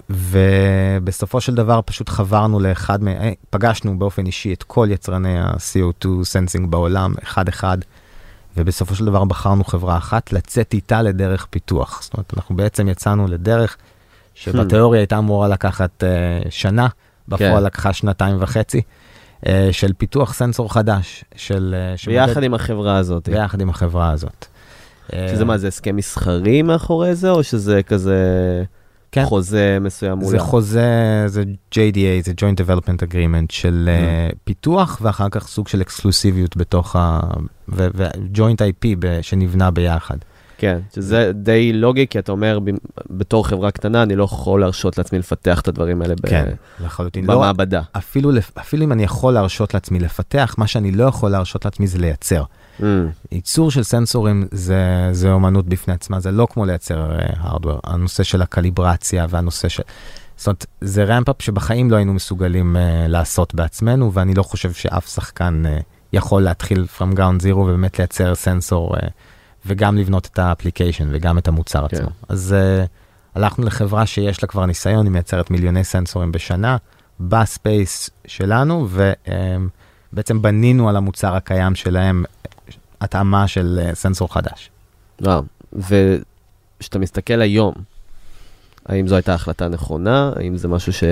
ובסופו של דבר פשוט חברנו לאחד, מה- אה, פגשנו באופן אישי את כל יצרני ה-CO2 sensing בעולם, אחד אחד. ובסופו של דבר בחרנו חברה אחת לצאת איתה לדרך פיתוח. זאת אומרת, אנחנו בעצם יצאנו לדרך שבתיאוריה הייתה אמורה לקחת uh, שנה, בפועל כן. לקחה שנתיים וחצי, uh, של פיתוח סנסור חדש, של... Uh, שמודד- ביחד עם החברה הזאת. ביחד עם החברה הזאת. שזה מה, זה הסכם מסחרי מאחורי זה, או שזה כזה כן. חוזה מסוים מולה? זה חוזה, זה JDA, זה Joint Development Agreement של uh, פיתוח, ואחר כך סוג של אקסקלוסיביות בתוך ה... ו-Joint IP ב- שנבנה ביחד. כן, שזה די לוגי, כי אתה אומר, ב- בתור חברה קטנה, אני לא יכול להרשות לעצמי לפתח את הדברים האלה ב- כן, לחלוטין. לא, במעבדה. אפילו, לפ- אפילו אם אני יכול להרשות לעצמי לפתח, מה שאני לא יכול להרשות לעצמי זה לייצר. Mm, ייצור של סנסורים זה, זה אומנות בפני עצמה, זה לא כמו לייצר hardware. הנושא של הקליברציה והנושא של... זאת אומרת, זה ramp-up שבחיים לא היינו מסוגלים uh, לעשות בעצמנו, ואני לא חושב שאף שחקן uh, יכול להתחיל from ground zero ובאמת לייצר סנסור, uh, וגם לבנות את ה application וגם את המוצר כן. עצמו. אז uh, הלכנו לחברה שיש לה כבר ניסיון, היא מייצרת מיליוני סנסורים בשנה, ב space שלנו, ובעצם בנינו על המוצר הקיים שלהם התאמה של אה, סנסור חדש. וואו, וכשאתה מסתכל היום, האם זו הייתה החלטה נכונה? האם זה משהו ש...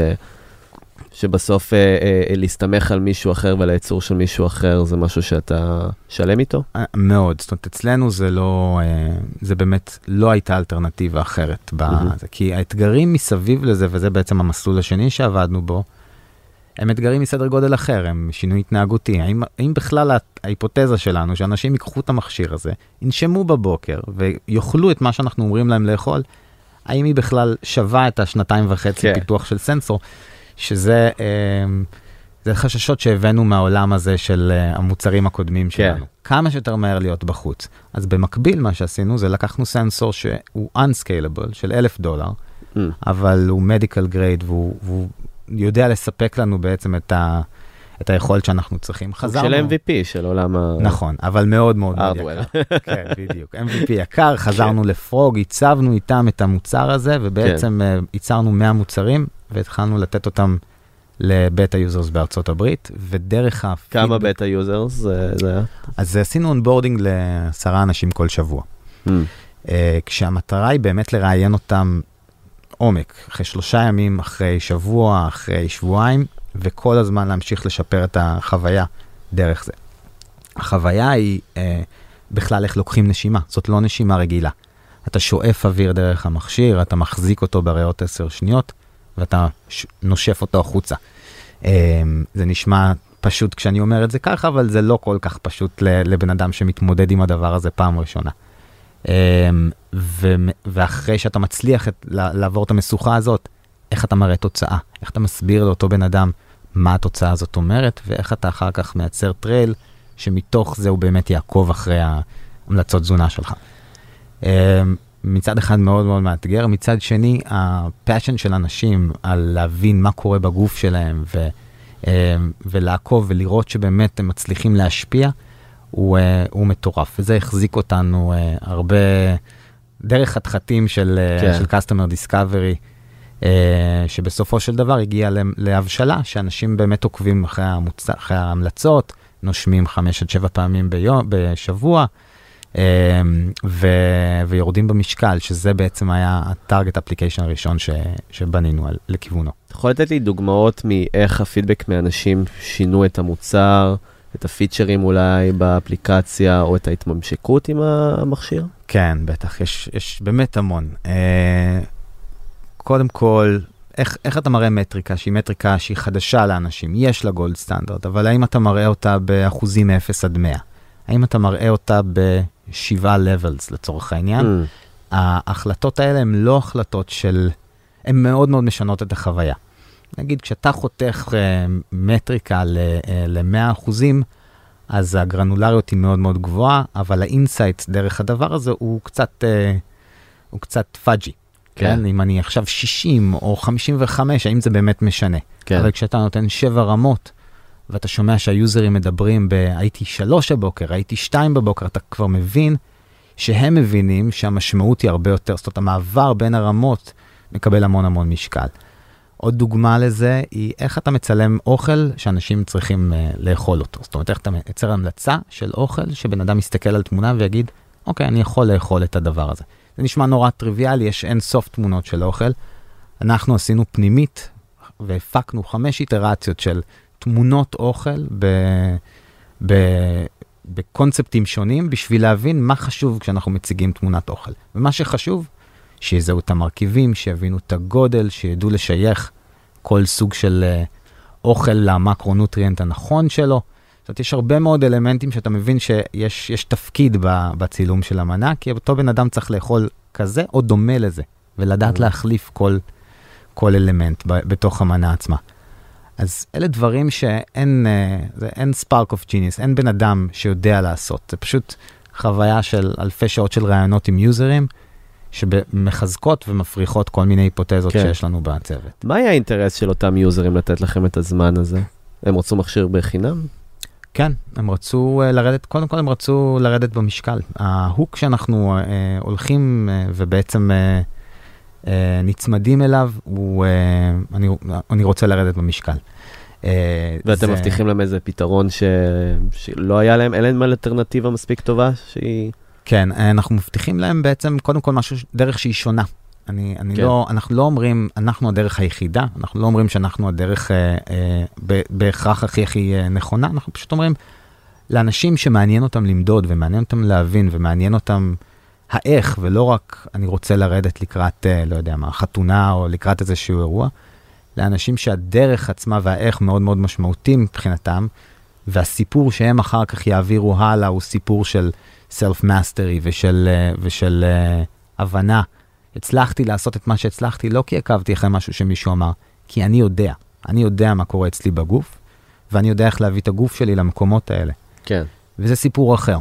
שבסוף אה, אה, להסתמך על מישהו אחר ועל הייצור של מישהו אחר זה משהו שאתה שלם איתו? אה, מאוד, זאת אומרת, אצלנו זה לא, אה, זה באמת לא הייתה אלטרנטיבה אחרת, בזה, כי האתגרים מסביב לזה, וזה בעצם המסלול השני שעבדנו בו, הם אתגרים מסדר גודל אחר, הם שינוי התנהגותי. האם, האם בכלל ההיפותזה שלנו, שאנשים ייקחו את המכשיר הזה, ינשמו בבוקר ויאכלו את מה שאנחנו אומרים להם לאכול, האם היא בכלל שווה את השנתיים וחצי כן. פיתוח של סנסור, שזה אה, חששות שהבאנו מהעולם הזה של אה, המוצרים הקודמים כן. שלנו. כמה שיותר מהר להיות בחוץ. אז במקביל מה שעשינו זה לקחנו סנסור שהוא unscalable של אלף דולר, mm. אבל הוא medical grade והוא, והוא יודע לספק לנו בעצם את, ה, את היכולת שאנחנו צריכים. חזרנו... של MVP, של עולם ה... נכון, אבל מאוד מאוד מאוד יקר. כן, בדיוק. MVP יקר, חזרנו כן. ל frog, הצבנו איתם את המוצר הזה, ובעצם כן. אה, ייצרנו 100 מוצרים, והתחלנו לתת אותם ל beta users בארצות הברית, ודרך ה... כמה beta users זה היה? אז עשינו onboarding לעשרה אנשים כל שבוע. Mm. Uh, כשהמטרה היא באמת לראיין אותם עומק, אחרי שלושה ימים, אחרי שבוע, אחרי שבועיים, וכל הזמן להמשיך לשפר את החוויה דרך זה. החוויה היא אה, בכלל איך לוקחים נשימה, זאת לא נשימה רגילה. אתה שואף אוויר דרך המכשיר, אתה מחזיק אותו בריאות עשר שניות, ואתה ש... נושף אותו החוצה. אה, זה נשמע פשוט כשאני אומר את זה ככה, אבל זה לא כל כך פשוט לבן אדם שמתמודד עם הדבר הזה פעם ראשונה. אמ, ואחרי שאתה מצליח את, לעבור את המשוכה הזאת, איך אתה מראה תוצאה? איך אתה מסביר לאותו בן אדם מה התוצאה הזאת אומרת, ואיך אתה אחר כך מייצר trial שמתוך זה הוא באמת יעקוב אחרי ההמלצות תזונה שלך. אמ, מצד אחד מאוד מאוד מאתגר, מצד שני ה passion של אנשים על להבין מה קורה בגוף שלהם ו, אמ, ולעקוב ולראות שבאמת הם מצליחים להשפיע, הוא, uh, הוא מטורף, וזה החזיק אותנו uh, הרבה דרך חתחתים של, uh, כן. של Customer Discovery, שבסופו של דבר הגיע להבשלה, שאנשים באמת עוקבים אחרי, המוצ... אחרי ההמלצות, נושמים חמש עד שבע פעמים ביום, בשבוע, ו... ויורדים במשקל, שזה בעצם היה הטארגט אפליקיישן הראשון ש... שבנינו על... לכיוונו. אתה יכול לתת לי דוגמאות מאיך הפידבק מאנשים שינו את המוצר? את הפיצ'רים אולי באפליקציה, או את ההתממשקות עם המכשיר? כן, בטח, יש, יש באמת המון. אה, קודם כל, איך, איך אתה מראה מטריקה שהיא מטריקה שהיא חדשה לאנשים? יש לה גולד סטנדרט, אבל האם אתה מראה אותה באחוזים מ-0 עד 100? האם אתה מראה אותה בשבעה levels לצורך העניין? Mm. ההחלטות האלה הן לא החלטות של... הן מאוד מאוד משנות את החוויה. נגיד, כשאתה חותך אה, מטריקה ל-100 אה, אחוזים, אז הגרנולריות היא מאוד מאוד גבוהה, אבל ה insight דרך הדבר הזה הוא קצת, אה, הוא קצת foggy. כן. כן? אם אני עכשיו 60 או 55, האם זה באמת משנה? כן. אבל כשאתה נותן 7 רמות, ואתה שומע שהיוזרים מדברים ב... הייתי 3 בבוקר, הייתי 2 בבוקר, אתה כבר מבין שהם מבינים שהמשמעות היא הרבה יותר, זאת אומרת, המעבר בין הרמות מקבל המון המון משקל. עוד דוגמה לזה היא איך אתה מצלם אוכל שאנשים צריכים uh, לאכול אותו. זאת אומרת, איך אתה מייצר המלצה של אוכל שבן אדם מסתכל על תמונה ויגיד, אוקיי, אני יכול לאכול את הדבר הזה. זה נשמע נורא טריוויאלי, יש אין סוף תמונות של אוכל. אנחנו עשינו פנימית והפקנו חמש איטרציות של תמונות אוכל ב... ב... בקונספטים שונים בשביל להבין מה חשוב כשאנחנו מציגים תמונת אוכל. ומה שחשוב שיזהו את המרכיבים, שיבינו את הגודל, שידעו לשייך כל סוג של uh, אוכל למקרונוטריאנט הנכון שלו. זאת אומרת, יש הרבה מאוד אלמנטים שאתה מבין שיש תפקיד בצילום של המנה, כי אותו בן אדם צריך לאכול כזה או דומה לזה, ולדעת mm. להחליף כל, כל אלמנט ב, בתוך המנה עצמה. אז אלה דברים שאין uh, אין spark of genius, אין בן אדם שיודע לעשות, זה פשוט חוויה של אלפי שעות של ראיונות עם יוזרים, שמחזקות ומפריחות כל מיני היפותזות כן. שיש לנו בצוות. מה היה האינטרס של אותם יוזרים לתת לכם את הזמן הזה? הם רצו מכשיר בחינם? כן, הם רצו uh, לרדת, קודם כל הם רצו לרדת במשקל. ההוק שאנחנו uh, הולכים uh, ובעצם uh, אה, נצמדים אליו, הוא, אה, אני, אני רוצה לרדת במשקל. אה, ואתם זה- מבטיחים להם איזה פתרון ש... שלא היה להם, אין להם אלטרנטיבה מספיק טובה שהיא... כן, אנחנו מבטיחים להם בעצם קודם כל משהו, דרך שהיא שונה. אני, אני כן. לא, אנחנו לא אומרים, אנחנו הדרך היחידה, אנחנו לא אומרים שאנחנו הדרך אה, אה, בהכרח הכי הכי אה, נכונה, אנחנו פשוט אומרים, לאנשים שמעניין אותם למדוד ומעניין אותם להבין ומעניין אותם האיך, ולא רק אני רוצה לרדת לקראת, אה, לא יודע מה, חתונה או לקראת איזשהו אירוע, לאנשים שהדרך עצמה והאיך מאוד מאוד משמעותי מבחינתם, והסיפור שהם אחר כך יעבירו הלאה הוא סיפור של self mastery ושל, אה, ושל אה, הבנה. הצלחתי לעשות את מה שהצלחתי לא כי עקבתי אחרי משהו שמישהו אמר, כי אני יודע. אני יודע מה קורה אצלי בגוף, ואני יודע איך להביא את הגוף שלי למקומות האלה. כן. וזה סיפור אחר.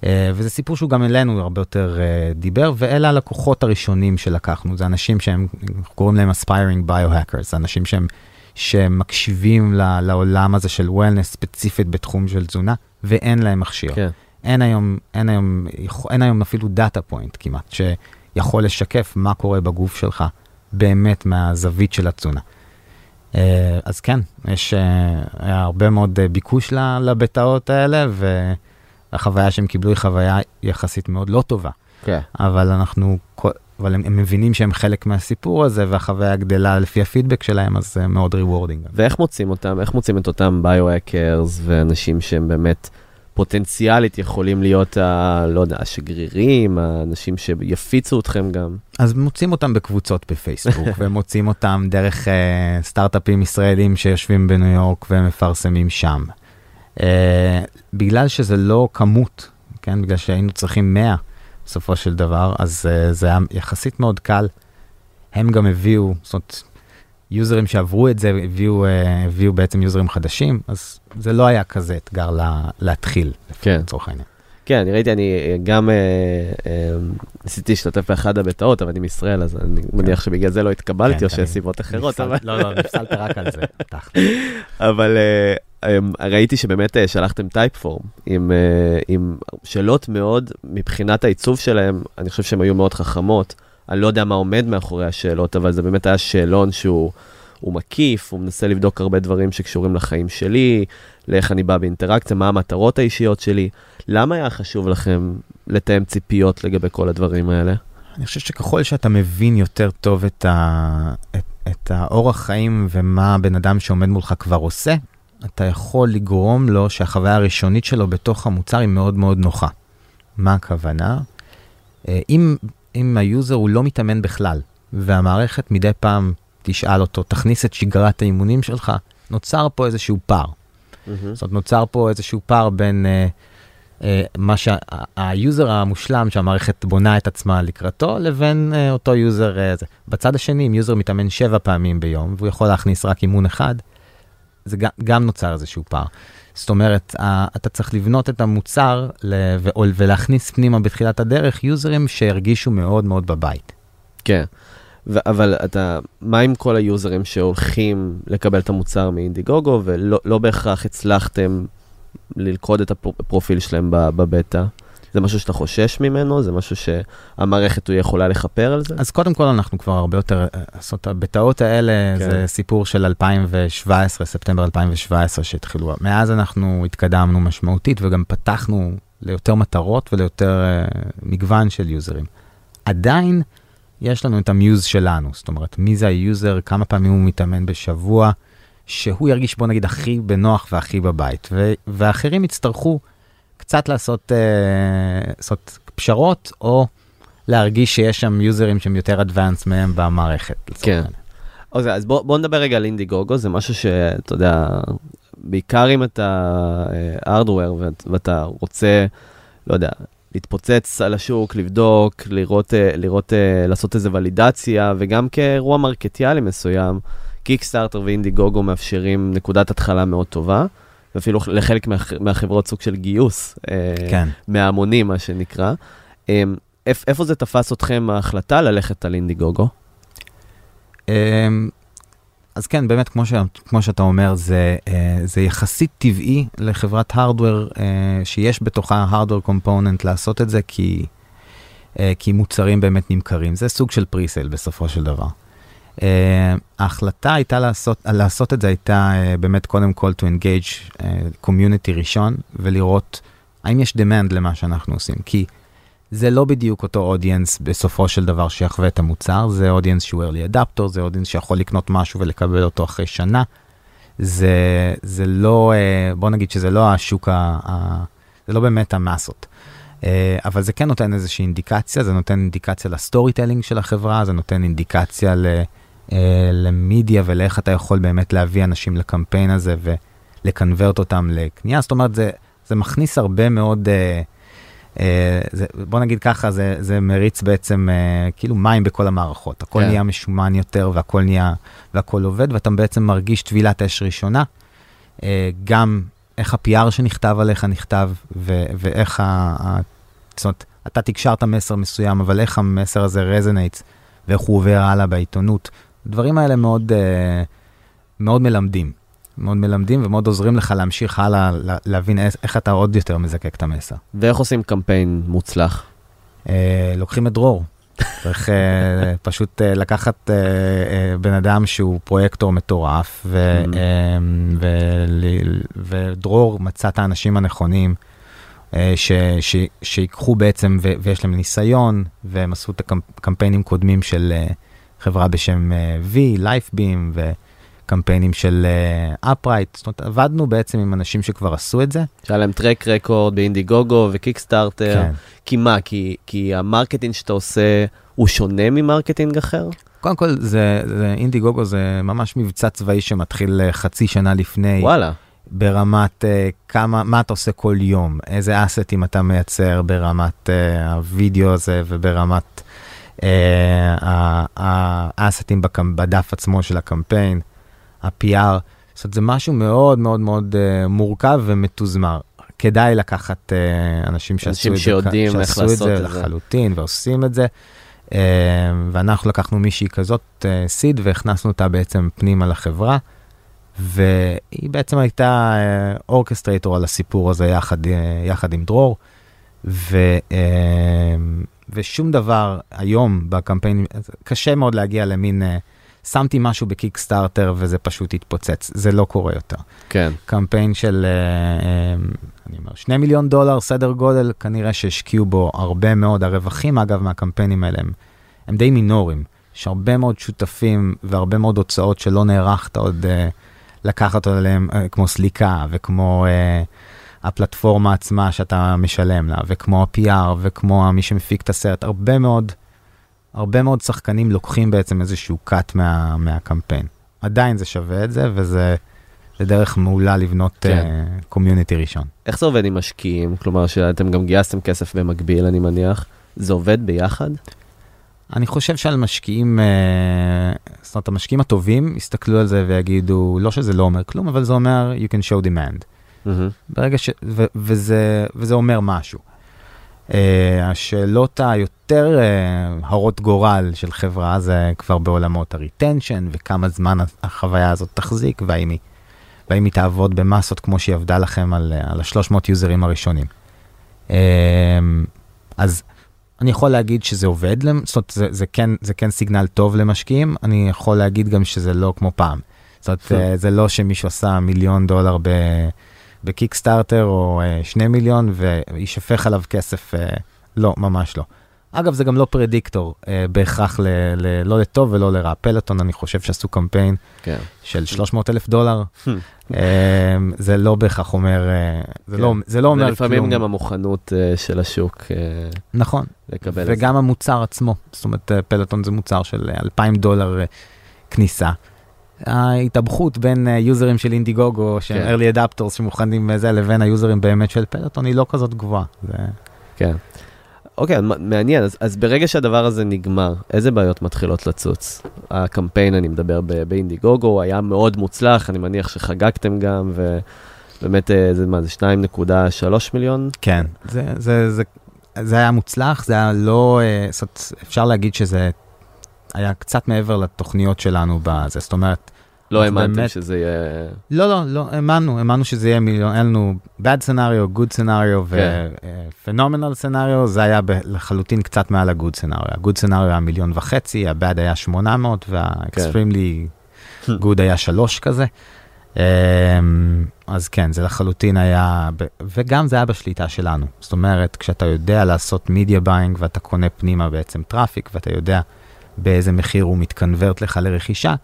אה, וזה סיפור שהוא גם אלינו הרבה יותר אה, דיבר, ואלה הלקוחות הראשונים שלקחנו, זה אנשים שהם, קוראים להם aspiring biohackers, זה אנשים שהם, שמקשיבים ל, לעולם הזה של wellness ספציפית בתחום של תזונה, ואין להם מכשיר. כן. אין היום, אין היום, אין היום אפילו דאטה פוינט כמעט, שיכול לשקף מה קורה בגוף שלך באמת מהזווית של התזונה. אה, אז כן, יש אה, הרבה מאוד אה, ביקוש לבטאות האלה, והחוויה שהם קיבלו היא חוויה יחסית מאוד לא טובה. כן. אבל אנחנו, אבל הם, הם מבינים שהם חלק מהסיפור הזה, והחוויה גדלה לפי הפידבק שלהם, אז זה מאוד rewarding. ואיך מוצאים אותם? איך מוצאים את אותם bio-hackers ואנשים שהם באמת פוטנציאלית יכולים להיות, ה, לא יודע, השגרירים, האנשים שיפיצו אתכם גם? אז מוצאים אותם בקבוצות בפייסבוק, ומוצאים אותם דרך אה, סטארט-אפים ישראלים שיושבים בניו יורק ומפרסמים שם. אה, בגלל שזה לא כמות, כן, בגלל שהיינו צריכים 100 בסופו של דבר, אז uh, זה היה יחסית מאוד קל. הם גם הביאו, זאת אומרת, יוזרים שעברו את זה הביאו, uh, הביאו בעצם יוזרים חדשים, אז זה לא היה כזה אתגר לה, להתחיל, כן. לצורך העניין. כן, אני ראיתי, אני אה, גם אה, אה, ניסיתי להשתתף באחד הבטאות, אבל אני מישראל, אז אני מניח שבגלל זה לא התקבלתי, כן, או כן. שיש סיבות אחרות, נפסל- אבל... לא, לא, נפסלת רק על זה. אבל uh, um, ראיתי שבאמת uh, שלחתם טייפפורם עם, uh, עם שאלות מאוד, מבחינת העיצוב שלהם, אני חושב שהן היו מאוד חכמות. אני לא יודע מה עומד מאחורי השאלות, אבל זה באמת היה שאלון שהוא הוא מקיף, הוא מנסה לבדוק הרבה דברים שקשורים לחיים שלי, לאיך אני בא באינטראקציה, מה המטרות האישיות שלי. למה היה חשוב לכם לתאם ציפיות לגבי כל הדברים האלה? אני חושב שככל שאתה מבין יותר טוב את, ה... את, את האורח חיים ומה הבן אדם שעומד מולך כבר עושה, אתה יכול לגרום לו שהחוויה הראשונית שלו בתוך המוצר היא מאוד מאוד נוחה. מה הכוונה? אה, אם, אם היוזר הוא לא מתאמן בכלל, והמערכת מדי פעם תשאל אותו, תכניס את שגרת האימונים שלך, נוצר פה איזשהו פער. זאת אומרת, נוצר פה איזשהו פער בין אה, אה, מה שהיוזר המושלם שהמערכת בונה את עצמה לקראתו, לבין אה, אותו יוזר. אה, זה. בצד השני, אם יוזר מתאמן שבע פעמים ביום, והוא יכול להכניס רק אימון אחד, זה גם, גם נוצר איזשהו פער. זאת אומרת, אתה צריך לבנות את המוצר ולהכניס פנימה בתחילת הדרך יוזרים שהרגישו מאוד מאוד בבית. כן. אבל אתה, מה עם כל היוזרים שהולכים לקבל את המוצר מאינדיגוגו ולא לא בהכרח הצלחתם ללכוד את הפרופיל שלהם בבטא? זה משהו שאתה חושש ממנו? זה משהו שהמערכת יכולה לכפר על זה? אז קודם כל אנחנו כבר הרבה יותר, אה, זאת הבטאות האלה כן. זה סיפור של 2017, ספטמבר 2017 שהתחילו. מאז אנחנו התקדמנו משמעותית וגם פתחנו ליותר מטרות וליותר אה, מגוון של יוזרים. עדיין יש לנו את ה muse שלנו, זאת אומרת, מי זה היוזר, כמה פעמים הוא מתאמן בשבוע, שהוא ירגיש בוא נגיד הכי בנוח והכי בבית, ו- ואחרים יצטרכו קצת לעשות, אה, לעשות פשרות או להרגיש שיש שם יוזרים שהם יותר אדוונס מהם במערכת. כן. אוקיי, אז בוא, בוא נדבר רגע על אינדיגוגו, זה משהו שאתה יודע, בעיקר אם אתה ארדוור ואתה רוצה, לא יודע, להתפוצץ על השוק, לבדוק, לראות, אה, לראות, אה, לעשות איזה ולידציה, וגם כאירוע מרקטיאלי מסוים, קיקסטארטר ואינדיגוגו מאפשרים נקודת התחלה מאוד טובה, ואפילו לחלק מה, מהחברות סוג של גיוס, אה, כן. מההמונים, מה שנקרא. אה, איפ- איפה זה תפס אתכם ההחלטה ללכת על אינדיגוגו? אמ, אז כן, באמת, כמו, ש, כמו שאתה אומר, זה, אה, זה יחסית טבעי לחברת הארדוור, אה, שיש בתוכה הארדוור קומפוננט לעשות את זה, כי כי מוצרים באמת נמכרים. זה סוג של פריסייל בסופו של דבר. Uh, ההחלטה הייתה לעשות, לעשות את זה הייתה uh, באמת קודם כל to engage uh, community ראשון ולראות האם יש demand למה שאנחנו עושים. כי זה לא בדיוק אותו audience בסופו של דבר שיחווה את המוצר, זה audience שהוא early adapter, זה audience שיכול לקנות משהו ולקבל אותו אחרי שנה. זה, זה לא, בוא נגיד שזה לא השוק, ה, ה, זה לא באמת המסות. אה, אבל זה כן נותן איזושהי אינדיקציה, זה נותן אינדיקציה ל storytelling של החברה, זה נותן אינדיקציה ל... אה, למדיה ולאיך אתה יכול באמת להביא אנשים לקמפיין הזה ולקנברט אותם לקנייה. זאת אומרת, זה, זה מכניס הרבה מאוד, אה, אה, זה, בוא נגיד ככה, זה, זה מריץ בעצם אה, כאילו מים בכל המערכות. הכל כן. נהיה משומן יותר והכל נהיה, והכל עובד, ואתה בעצם מרגיש טבילת אש ראשונה. אה, גם איך ה-PR שנכתב עליך נכתב, ו- ואיך ה... ה- זאת אומרת, אתה תקשרת מסר מסוים, אבל איך המסר הזה רזונייטס, ואיך הוא עובר הלאה בעיתונות. הדברים האלה מאוד, אה, מאוד מלמדים. מאוד מלמדים ומאוד עוזרים לך להמשיך הלאה, לה- להבין איך, אתה עוד יותר מזקק את המסר. ואיך עושים קמפיין מוצלח? אה, לוקחים את דרור. צריך אה, פשוט לקחת בן אדם שהוא פרויקטור מטורף, ו, Mhm. אה, ול- ודרור מצא את האנשים הנכונים, ש, ש, שיקחו בעצם, ו, ויש להם ניסיון, והם עשו את הקמפיינים קודמים של חברה בשם אה, Vi, LifeBeam, וקמפיינים של אה, Upright, זאת אומרת, עבדנו בעצם עם אנשים שכבר עשו את זה. שהיה להם track record באינדי גוגו וקיקסטארטר. כן. כי מה? כי, כי ה marketing שאתה עושה הוא שונה מ marketing אחר? קודם כל, זה, זה אינדי גוגו זה ממש מבצע צבאי שמתחיל אה, חצי שנה לפני, וואלה. ברמת אה, כמה, מה אתה עושה כל יום, איזה אסטים אתה מייצר ברמת אה, הווידאו הזה וברמת אה, האסטים בקמ- בדף עצמו של הקמפיין, ה-PR. זאת אומרת, זה משהו מאוד מאוד מאוד אה, מורכב ומתוזמר. כדאי לקחת אה, אנשים שעשו את זה, שיודעים איך לעשות את זה. לחלוטין ועושים את זה. אה, ואנחנו לקחנו מישהי כזאת אה, סיד והכנסנו אותה בעצם פנימה לחברה. והיא בעצם הייתה אורקסטרייטור על הסיפור הזה יחד, אה, יחד עם דרור. ו, אה, ושום דבר היום בקמפיין, קשה מאוד להגיע למין, אה, שמתי משהו בקיקסטארטר וזה פשוט התפוצץ, זה לא קורה יותר. כן. קמפיין של, אה, אה, אני אומר, שני מיליון דולר, סדר גודל, כנראה שהשקיעו בו הרבה מאוד, הרווחים אגב מהקמפיינים האלה הם, הם די מינוריים. יש הרבה מאוד שותפים והרבה מאוד הוצאות שלא נערכת עוד אה, לקחת עליהם, אה, כמו סליקה וכמו אה, הפלטפורמה עצמה שאתה משלם לה, וכמו ה-PR וכמו מי שמפיק את הסרט, הרבה מאוד, הרבה מאוד שחקנים לוקחים בעצם איזשהו cut מה, מהקמפיין. עדיין זה שווה את זה, וזה זה דרך מעולה לבנות כן. קומיוניטי ראשון. איך זה עובד עם משקיעים? כלומר, שאתם גם גייסתם כסף במקביל, אני מניח. זה עובד ביחד? אני חושב שעל משקיעים, אה, זאת אומרת, המשקיעים הטובים יסתכלו על זה ויגידו, לא שזה לא אומר כלום, אבל זה אומר, you can show demand. מהמם. ברגע ש... ו- וזה, וזה אומר משהו. Uh, השאלות היותר uh, הרות גורל של חברה זה כבר בעולמות הריטנשן וכמה זמן החוויה הזאת תחזיק והאם היא, והאם היא תעבוד במסות כמו שהיא עבדה לכם על, אה, על ה-300 יוזרים הראשונים. Uh, אז אני יכול להגיד שזה עובד, זאת אומרת, זה, זה, כן, זה כן סיגנל טוב למשקיעים, אני יכול להגיד גם שזה לא כמו פעם. זאת אומרת, uh, זה לא שמישהו עשה מיליון דולר ב... בקיקסטארטר או uh, שני מיליון ויישפך עליו כסף, uh, לא, ממש לא. אגב, זה גם לא פרדיקטור uh, בהכרח ל, ל, לא לטוב ולא לרע. פלטון, אני חושב שעשו קמפיין כן. של 300 אלף דולר, uh, זה לא בהכרח אומר, uh, זה, כן. לא, זה לא אומר ולפעמים כלום. גם המוכנות אה, של השוק אה, נכון. וגם המוצר עצמו, זאת אומרת, פלטון זה מוצר של אה, 2,000 דולר אה, כניסה. ההתאבכות בין אה, יוזרים של אינדיגוגו, שהם כן. early adapters שמוכנים בזה, לבין היוזרים באמת של פלטון, היא לא כזאת גבוהה. זה... כן. אוקיי, מעניין, אז, אז ברגע שהדבר הזה נגמר, איזה בעיות מתחילות לצוץ? הקמפיין, אני מדבר באינדיגוגו, היה מאוד מוצלח, אני מניח שחגגתם גם, ובאמת, אה, זה מה, זה 2.3 מיליון? כן, זה, זה, זה, זה היה מוצלח, זה היה לא, אה, זאת, אפשר להגיד שזה היה קצת מעבר לתוכניות שלנו בזה, זאת אומרת, לא האמנתם באמת- שזה יהיה... לא, לא, לא, האמנו, האמנו שזה יהיה מיליון, היה לנו bad scenario, good scenario כן. ו-phenomenal scenario, זה היה לחלוטין קצת מעל ה-good scenario. ה-good scenario היה מיליון וחצי, ה-bad היה 800 וה-extremely good היה שלוש כזה. אמ, אז כן, זה לחלוטין היה, וגם זה היה בשליטה שלנו. זאת אומרת, כשאתה יודע לעשות media buying ואתה קונה פנימה בעצם traffic, ואתה יודע באיזה מחיר הוא מתקנברט לך לרכישה,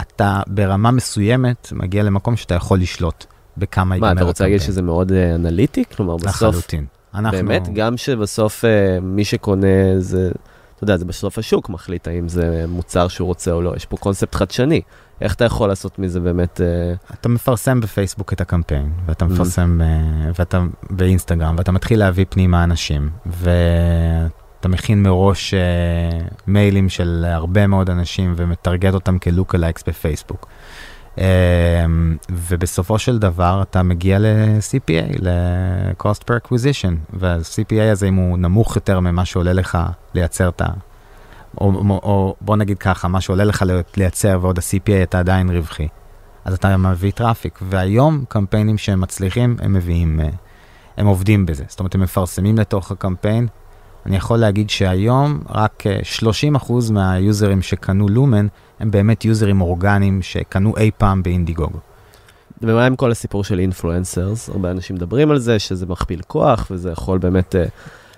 אתה ברמה מסוימת מגיע למקום שאתה יכול לשלוט בכמה ייגמר מה, אתה רוצה להגיד. שזה מאוד אה, אנליטי? כלומר, בסוף, לחלוטין. אנחנו... באמת, גם שבסוף אה, מי שקונה זה, אתה יודע, זה בסוף השוק מחליט האם זה מוצר שהוא רוצה או לא. יש פה קונספט חדשני. איך אתה יכול לעשות מזה באמת... אה, אתה מפרסם בפייסבוק את הקמפיין, ואתה Mhm. מפרסם אה, ואתה באינסטגרם, ואתה מתחיל להביא פנימה אנשים, ואתה מכין מראש אה, מיילים של הרבה מאוד אנשים ומטרגט אותם כ lookalikes בפייסבוק. אה, ובסופו של דבר אתה מגיע ל-CPA, ל-cost per acquisition, וה-CPA הזה, אם הוא נמוך יותר ממה שעולה לך לייצר את ה... או, או, או בוא נגיד ככה, מה שעולה לך לייצר ועוד ה-CPA אתה עדיין רווחי. אז אתה מביא traffic, והיום קמפיינים שהם מצליחים, הם מביאים, אה, הם עובדים בזה. זאת אומרת, הם מפרסמים לתוך הקמפיין. אני יכול להגיד שהיום רק אה, 30% מהיוזרים שקנו לומן, הם באמת יוזרים אורגניים שקנו אי פעם באינדיגוגו. ומה עם כל הסיפור של אינפלואנסרס? הרבה אנשים מדברים על זה, שזה מכפיל כוח, וזה יכול באמת... אה,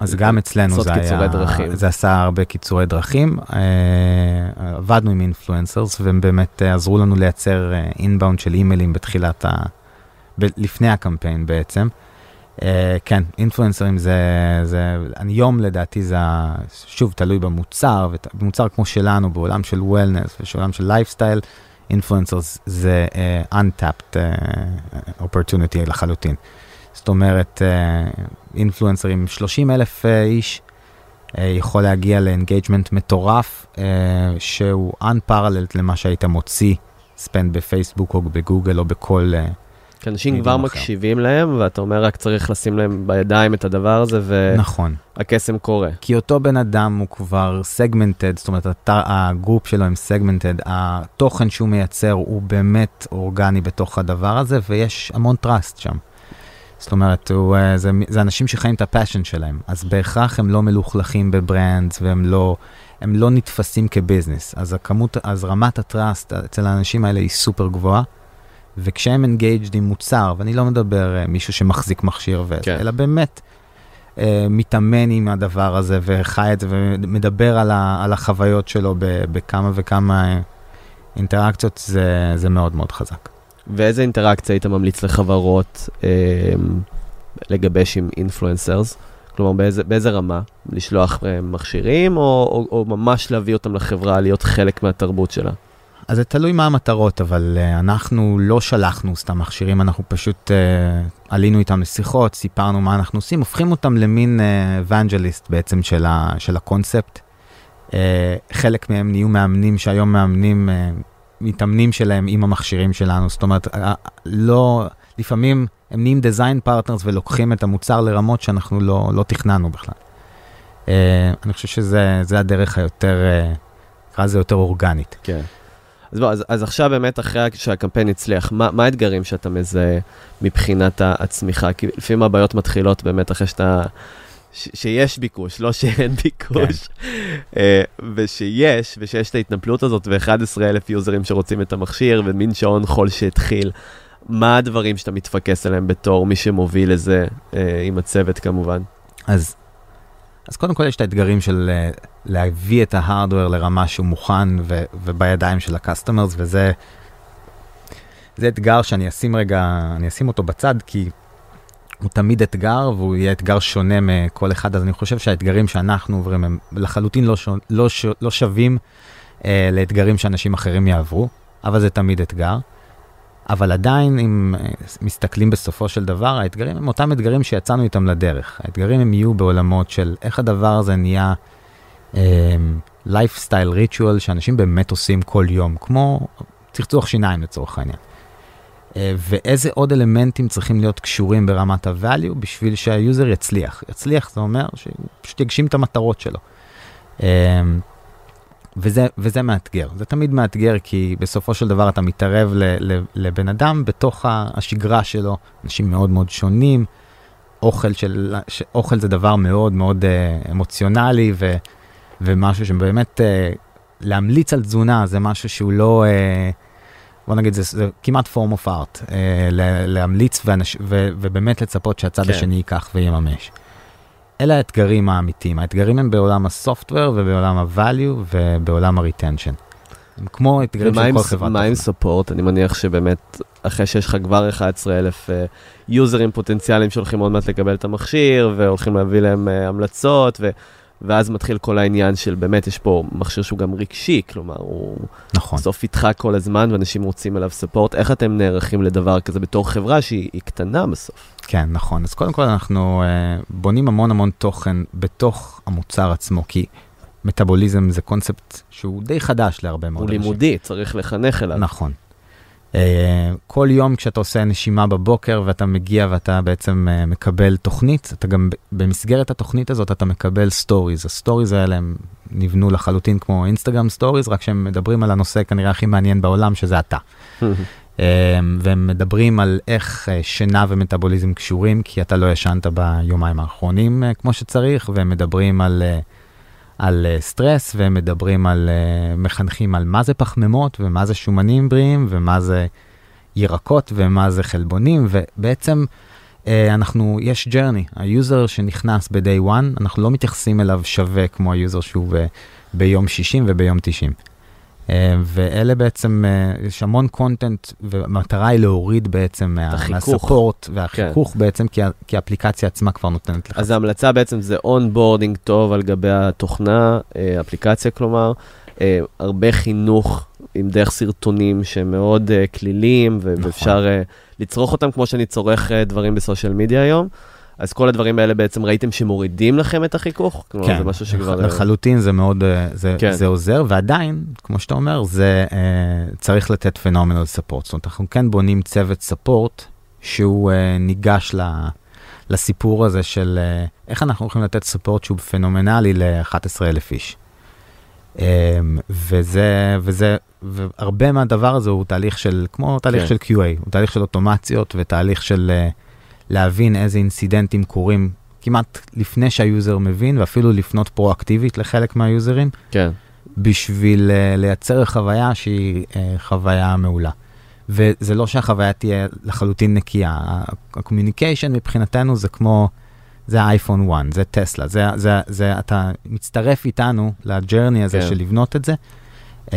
אז גם אצלנו זה היה, דרכים. זה עשה הרבה קיצורי דרכים. אה, עבדנו עם אינפלואנסרס והם באמת אה, עזרו לנו לייצר inbound של אימיילים בתחילת ה... לפני הקמפיין בעצם. אה, כן, אינפלואנסרים זה, זה, היום לדעתי זה, שוב, תלוי במוצר, ובמוצר כמו שלנו, בעולם של wellness ובעולם של lifestyle, influencers זה אה, untapped אה, opportunity לחלוטין. זאת אומרת, אינפלואנסרים, 30 אלף אה, איש, אה, יכול להגיע ל engagement מטורף, אה, שהוא unparalleled למה שהיית מוציא spend בפייסבוק או בגוגל או בכל... אה, כי אנשים כבר אחר. מקשיבים להם, ואתה אומר רק צריך לשים להם בידיים את הדבר הזה, נכון. והקסם קורה. כי אותו בן אדם הוא כבר סגמנטד, זאת אומרת, התא- הגרופ שלו הם segmented, התוכן שהוא מייצר הוא באמת אורגני בתוך הדבר הזה, ויש המון trust שם. זאת אומרת, הוא, אה, זה, זה אנשים שחיים את ה passion שלהם, אז בהכרח הם לא מלוכלכים ב brands, והם לא, הם לא נתפסים כ business. אז הכמות, אז רמת ה trust אצל האנשים האלה היא סופר גבוהה, וכשהם engaged עם מוצר, ואני לא מדבר אה, מישהו שמחזיק מכשיר, וזה, כן. אלא באמת אה, מתאמן עם הדבר הזה וחי את זה ומדבר על, ה, על החוויות שלו ב, בכמה וכמה אה, אינטראקציות, זה, זה מאוד מאוד חזק. ואיזה אינטראקציה היית ממליץ לחברות אה, לגבש עם influencers? כלומר, באיזה, באיזה רמה? לשלוח מכשירים, או, או, או ממש להביא אותם לחברה, להיות חלק מהתרבות שלה? אז זה תלוי מה המטרות, אבל uh, אנחנו לא שלחנו סתם מכשירים, אנחנו פשוט uh, עלינו איתם לשיחות, סיפרנו מה אנחנו עושים, הופכים אותם למין evangelist uh, בעצם של, ה, של הקונספט. Uh, חלק מהם נהיו מאמנים שהיום מאמנים, uh, מתאמנים שלהם עם המכשירים שלנו, זאת אומרת, uh, לא, לפעמים הם נהיים design partners ולוקחים את המוצר לרמות שאנחנו לא, לא תכננו בכלל. Uh, אני חושב שזה זה הדרך היותר, uh, נקרא לזה יותר אורגנית. כן. אז בוא, אז, אז עכשיו באמת, אחרי שהקמפיין הצליח, מה, מה האתגרים שאתה מזהה מבחינת הצמיחה? כי לפעמים הבעיות מתחילות באמת אחרי שאתה... ש, שיש ביקוש, לא שאין ביקוש, אה, ושיש, ושיש את ההתנפלות הזאת, ו-11 אלף יוזרים שרוצים את המכשיר, ומין שעון חול שהתחיל. מה הדברים שאתה מתפקס עליהם בתור מי שמוביל לזה, אה, עם הצוות כמובן? אז, אז קודם כל יש את האתגרים של אה, להביא את ה hardware לרמה שהוא מוכן ו, ובידיים של ה customers, וזה זה אתגר שאני אשים רגע, אני אשים אותו בצד, כי הוא תמיד אתגר, והוא יהיה אתגר שונה מכל אחד, אז אני חושב שהאתגרים שאנחנו עוברים הם לחלוטין לא, שו, לא, ש, לא שווים אה, לאתגרים שאנשים אחרים יעברו, אבל זה תמיד אתגר. אבל עדיין, אם אה, מסתכלים בסופו של דבר, האתגרים הם אותם אתגרים שיצאנו איתם לדרך. האתגרים הם יהיו בעולמות של איך הדבר הזה נהיה lifestyle um, ritual שאנשים באמת עושים כל יום, כמו צחצוח שיניים לצורך העניין. Uh, ואיזה עוד אלמנטים צריכים להיות קשורים ברמת ה-value בשביל שה user יצליח. יצליח זה אומר שהוא פשוט יגשים את המטרות שלו. Um, וזה, וזה מאתגר, זה תמיד מאתגר כי בסופו של דבר אתה מתערב ל, ל, לבן אדם בתוך השגרה שלו, אנשים מאוד מאוד שונים, אוכל, של, אוכל זה דבר מאוד מאוד uh, אמוציונלי ו, ומשהו שבאמת uh, להמליץ על תזונה זה משהו שהוא לא, uh, בוא נגיד זה, זה כמעט form of art, uh, להמליץ ואנש, ו, ובאמת לצפות שהצד כן. השני ייקח ויממש. אלה האתגרים האמיתיים, האתגרים הם בעולם הסופטוור ובעולם ה-value ובעולם ה-retension. הם כמו אתגרים של כל תוכנה. ומה עם סופורט? אני מניח שבאמת, אחרי שיש לך כבר 11,000 יוזרים פוטנציאליים שהולכים עוד מעט לקבל את המכשיר, והולכים להביא להם uh, המלצות, ו... ואז מתחיל כל העניין של באמת, יש פה מכשיר שהוא גם רגשי, כלומר, הוא נכון. בסוף איתך כל הזמן, ואנשים רוצים אליו ספורט. איך אתם נערכים לדבר כזה בתור חברה שהיא קטנה בסוף? כן, נכון. אז קודם כל אנחנו uh, בונים המון המון תוכן בתוך המוצר עצמו, כי מטאבוליזם זה קונספט שהוא די חדש להרבה מאוד אנשים. הוא לימודי, צריך לחנך אליו. נכון. Uh, כל יום כשאתה עושה נשימה בבוקר ואתה מגיע ואתה בעצם uh, מקבל תוכנית, אתה גם במסגרת התוכנית הזאת אתה מקבל stories. ה stories האלה הם נבנו לחלוטין כמו אינסטגרם stories, רק שהם מדברים על הנושא כנראה הכי מעניין בעולם, שזה אתה. uh, והם מדברים על איך שינה ומטאבוליזם קשורים, כי אתה לא ישנת ביומיים האחרונים כמו שצריך, והם מדברים על... Uh, על סטרס והם מדברים על, uh, מחנכים על מה זה פחמימות ומה זה שומנים בריאים ומה זה ירקות ומה זה חלבונים ובעצם uh, אנחנו, יש journey, ה user שנכנס ב-day one, אנחנו לא מתייחסים אליו שווה כמו ה user שהוא ב- ביום 60 וביום 90. אה, ואלה בעצם, אה, יש המון content, והמטרה היא להוריד בעצם מה support והחיכוך כן. בעצם, כי, כי האפליקציה עצמה כבר נותנת לך. אז ההמלצה בעצם זה onboarding טוב על גבי התוכנה, אה, אפליקציה כלומר, הרבה חינוך עם דרך סרטונים שהם מאוד קלילים, נכון. ואפשר לצרוך אותם כמו שאני צורך דברים ב social media היום. אז כל הדברים האלה בעצם ראיתם שמורידים לכם את החיכוך? כלומר, כן, זה משהו שכבר... לחלוטין זה מאוד, אה, זה, כן. זה עוזר, ועדיין, כמו שאתה אומר, זה uh, צריך לתת פנומנל ספורט. זאת אומרת, אנחנו כן בונים צוות ספורט שהוא uh, ניגש ל, לסיפור הזה של איך אנחנו הולכים לתת ספורט שהוא פנומנלי ל-11,000 איש. וזה, וזה, והרבה מהדבר הזה הוא תהליך של, כמו תהליך כן. של QA, הוא תהליך של אוטומציות ותהליך של... להבין איזה אינסידנטים קורים כמעט לפני שה user מבין, ואפילו לפנות פרואקטיבית לחלק מהיוזרים, כן. בשביל uh, לייצר חוויה שהיא uh, חוויה מעולה. וזה לא שהחוויה תהיה לחלוטין נקייה, ה communication מבחינתנו זה כמו, זה אייפון 1, זה טסלה, זה, זה, זה, אתה מצטרף איתנו ל journey הזה כן. של לבנות את זה, uh,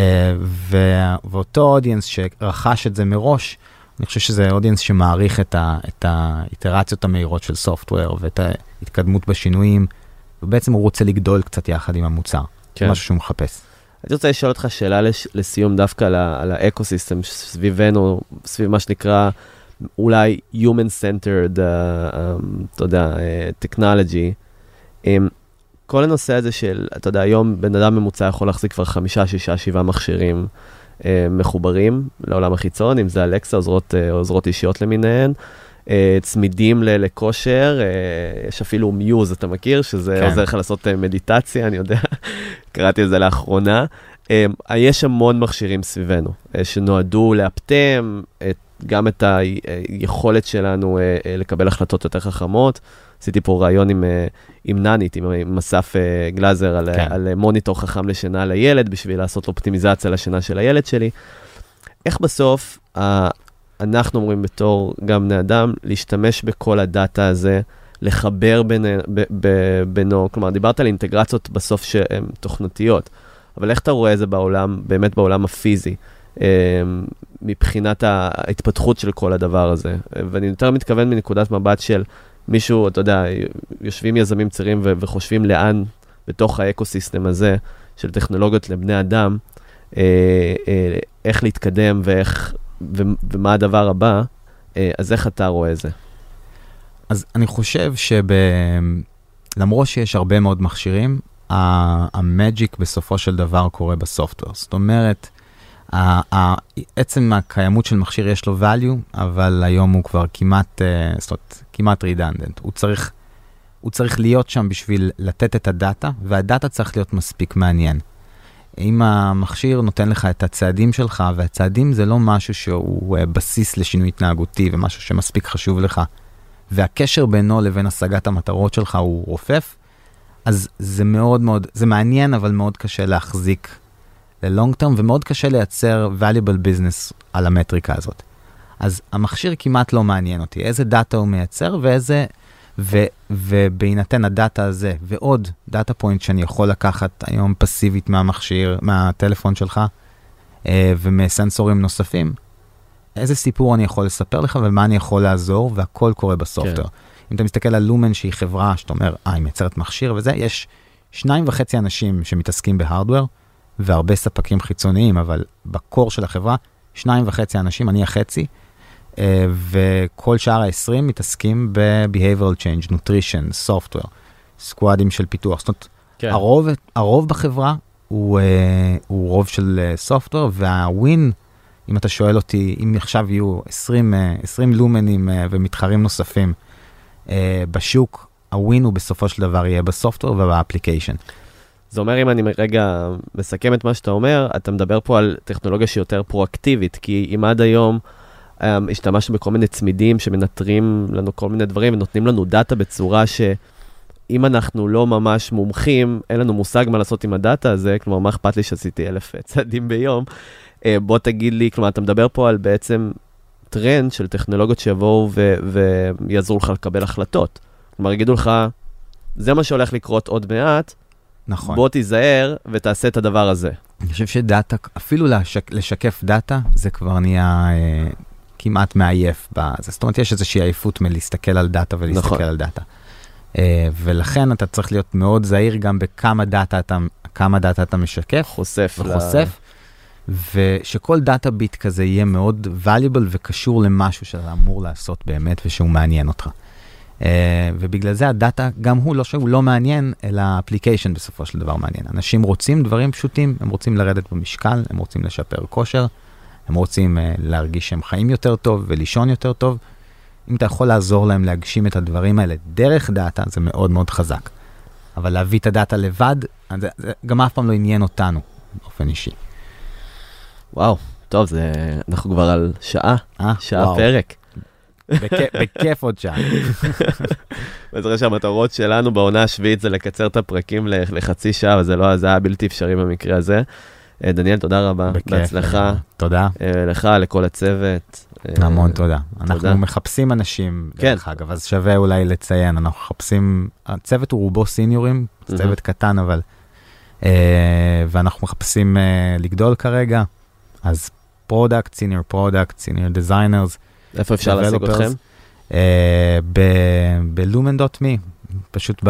ואותו audience שרכש את זה מראש, אני חושב שזה אודיאנס שמעריך את, ה, את האיטרציות המהירות של סופטוור ואת ההתקדמות בשינויים, ובעצם הוא רוצה לגדול קצת יחד עם המוצר, כן. משהו שהוא מחפש. אני רוצה לשאול אותך שאלה לש, לסיום דווקא על, על האקו-סיסטם סביבנו, סביב מה שנקרא אולי Human-Centered, uh, um, אתה יודע, uh, Technology. Um, כל הנושא הזה של, אתה יודע, היום בן אדם ממוצע יכול להחזיק כבר חמישה, שישה, שבעה מכשירים. אה, מחוברים לעולם החיצון, אם זה אלקסה, עוזרות, אה, עוזרות אישיות למיניהן. אה, צמידים לכושר, יש אפילו מיוז, אתה מכיר? שזה כן. עוזר לך לעשות מדיטציה, אני יודע, קראתי את זה לאחרונה. יש המון מכשירים סביבנו, שנועדו לאפטם את, גם את היכולת שלנו לקבל החלטות יותר חכמות. עשיתי פה ראיון עם, אה, עם ננית, עם, עם אסף אה, גלאזר, על, כן. על מוניטור חכם לשינה לילד, בשביל לעשות אופטימיזציה לשינה של הילד שלי. איך בסוף אנחנו אומרים בתור גם בני אדם, להשתמש בכל הדאטה הזה, לחבר בין, ב, ב, בינו, כלומר, דיברת על אינטגרציות בסוף שהן תוכנתיות, אבל איך אתה רואה את זה בעולם, באמת בעולם הפיזי? אה, מבחינת ההתפתחות של כל הדבר הזה. ואני יותר מתכוון מנקודת מבט של מישהו, אתה יודע, יושבים יזמים צעירים וחושבים לאן בתוך האקו-סיסטם הזה של טכנולוגיות לבני אדם, אה, אה, איך להתקדם ואיך, ומה הדבר הבא, אה, אז איך אתה רואה זה? אז אני חושב שלמרות שיש הרבה מאוד מכשירים, המג'יק בסופו של דבר קורה בסופטוור. זאת אומרת, עצם הקיימות של מכשיר יש לו value, אבל היום הוא כבר כמעט, uh, זאת אומרת, כמעט רידנדנט. הוא צריך, הוא צריך להיות שם בשביל לתת את הדאטה, והדאטה צריך להיות מספיק מעניין. אם המכשיר נותן לך את הצעדים שלך, והצעדים זה לא משהו שהוא אה, בסיס לשינוי התנהגותי ומשהו שמספיק חשוב לך, והקשר בינו לבין השגת המטרות שלך הוא רופף, אז זה מאוד מאוד, זה מעניין, אבל מאוד קשה להחזיק ל-long term, ומאוד קשה לייצר valuable business על המטריקה הזאת. אז המכשיר כמעט לא מעניין אותי, איזה דאטה הוא מייצר ואיזה, ו, ובהינתן הדאטה הזה, ועוד data point שאני יכול לקחת היום פסיבית מהמכשיר, מהטלפון שלך, אה, ומסנסורים נוספים, איזה סיפור אני יכול לספר לך ומה אני יכול לעזור, והכל קורה ב software. כן. אם אתה מסתכל על לומן שהיא חברה שאתה אומר, אה, היא מייצרת מכשיר וזה, יש שניים וחצי אנשים שמתעסקים ב hardware, והרבה ספקים חיצוניים, אבל ב core של החברה, שניים וחצי אנשים, אני החצי, אה, וכל שאר ה-20 מתעסקים ב-behavioral change, nutrition, software, סקואדים של פיתוח. זאת אומרת, כן. הרוב, הרוב בחברה הוא, אה, הוא רוב של software, וה win, אם אתה שואל אותי, אם עכשיו יהיו 20, 20 לומנים ומתחרים נוספים בשוק, ה win הוא בסופו של דבר יהיה ב software וב application. זה אומר, אם אני רגע מסכם את מה שאתה אומר, אתה מדבר פה על טכנולוגיה שהיא יותר פרואקטיבית, כי אם עד היום um, השתמשנו בכל מיני צמידים שמנטרים לנו כל מיני דברים ונותנים לנו דאטה בצורה שאם אנחנו לא ממש מומחים, אין לנו מושג מה לעשות עם הדאטה הזה, כלומר, מה אכפת לי שעשיתי אלף צעדים ביום? Uh, בוא תגיד לי, כלומר, אתה מדבר פה על בעצם טרנד של טכנולוגיות שיבואו ויעזרו לך לקבל החלטות. כלומר, יגידו לך, זה מה שהולך לקרות עוד מעט, נכון. בוא תיזהר ותעשה את הדבר הזה. אני חושב שדאטה, אפילו לשק, לשקף דאטה, זה כבר נהיה אה, כמעט מעייף. בזה. זאת אומרת, יש איזושהי עייפות מלהסתכל על דאטה ולהסתכל נכון. על דאטה. אה, ולכן אתה צריך להיות מאוד זהיר גם בכמה דאטה אתה, כמה דאטה אתה משקף. חושף. וחושף. ל... ושכל דאטה ביט כזה יהיה מאוד valuable וקשור למשהו שאתה אמור לעשות באמת ושהוא מעניין אותך. Uh, ובגלל זה הדאטה, גם הוא לא שהוא לא מעניין, אלא ה application בסופו של דבר מעניין. אנשים רוצים דברים פשוטים, הם רוצים לרדת במשקל, הם רוצים לשפר כושר, הם רוצים uh, להרגיש שהם חיים יותר טוב ולישון יותר טוב. אם אתה יכול לעזור להם להגשים את הדברים האלה דרך דאטה, זה מאוד מאוד חזק. אבל להביא את הדאטה לבד, זה, זה גם אף פעם לא עניין אותנו באופן אישי. וואו, טוב, זה, אנחנו כבר על שעה, 아, שעה וואו. פרק. בכיף עוד שעה. בעזרת שהמטרות שלנו בעונה השביעית זה לקצר את הפרקים לחצי שעה, וזה לא, זה היה בלתי אפשרי במקרה הזה. אה, דניאל, תודה רבה. בכיף. בהצלחה. תודה. אה, לך, לכל הצוות. אה, המון תודה. אנחנו מחפשים אנשים, דרך אגב, אז שווה אולי לציין, אנחנו מחפשים, הצוות הוא רובו seniorים, צוות קטן, אבל... ואנחנו מחפשים לגדול כרגע, אז product, senior product, senior designers. איפה אפשר להשיג אתכם? אה, בלומן.מי, פשוט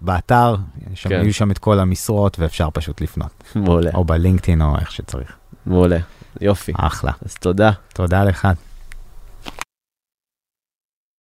באתר, שם כן. יהיו שם את כל המשרות ואפשר פשוט לפנות. מעולה. או בלינקדאין או איך שצריך. מעולה, יופי. אחלה. אז תודה. תודה לך.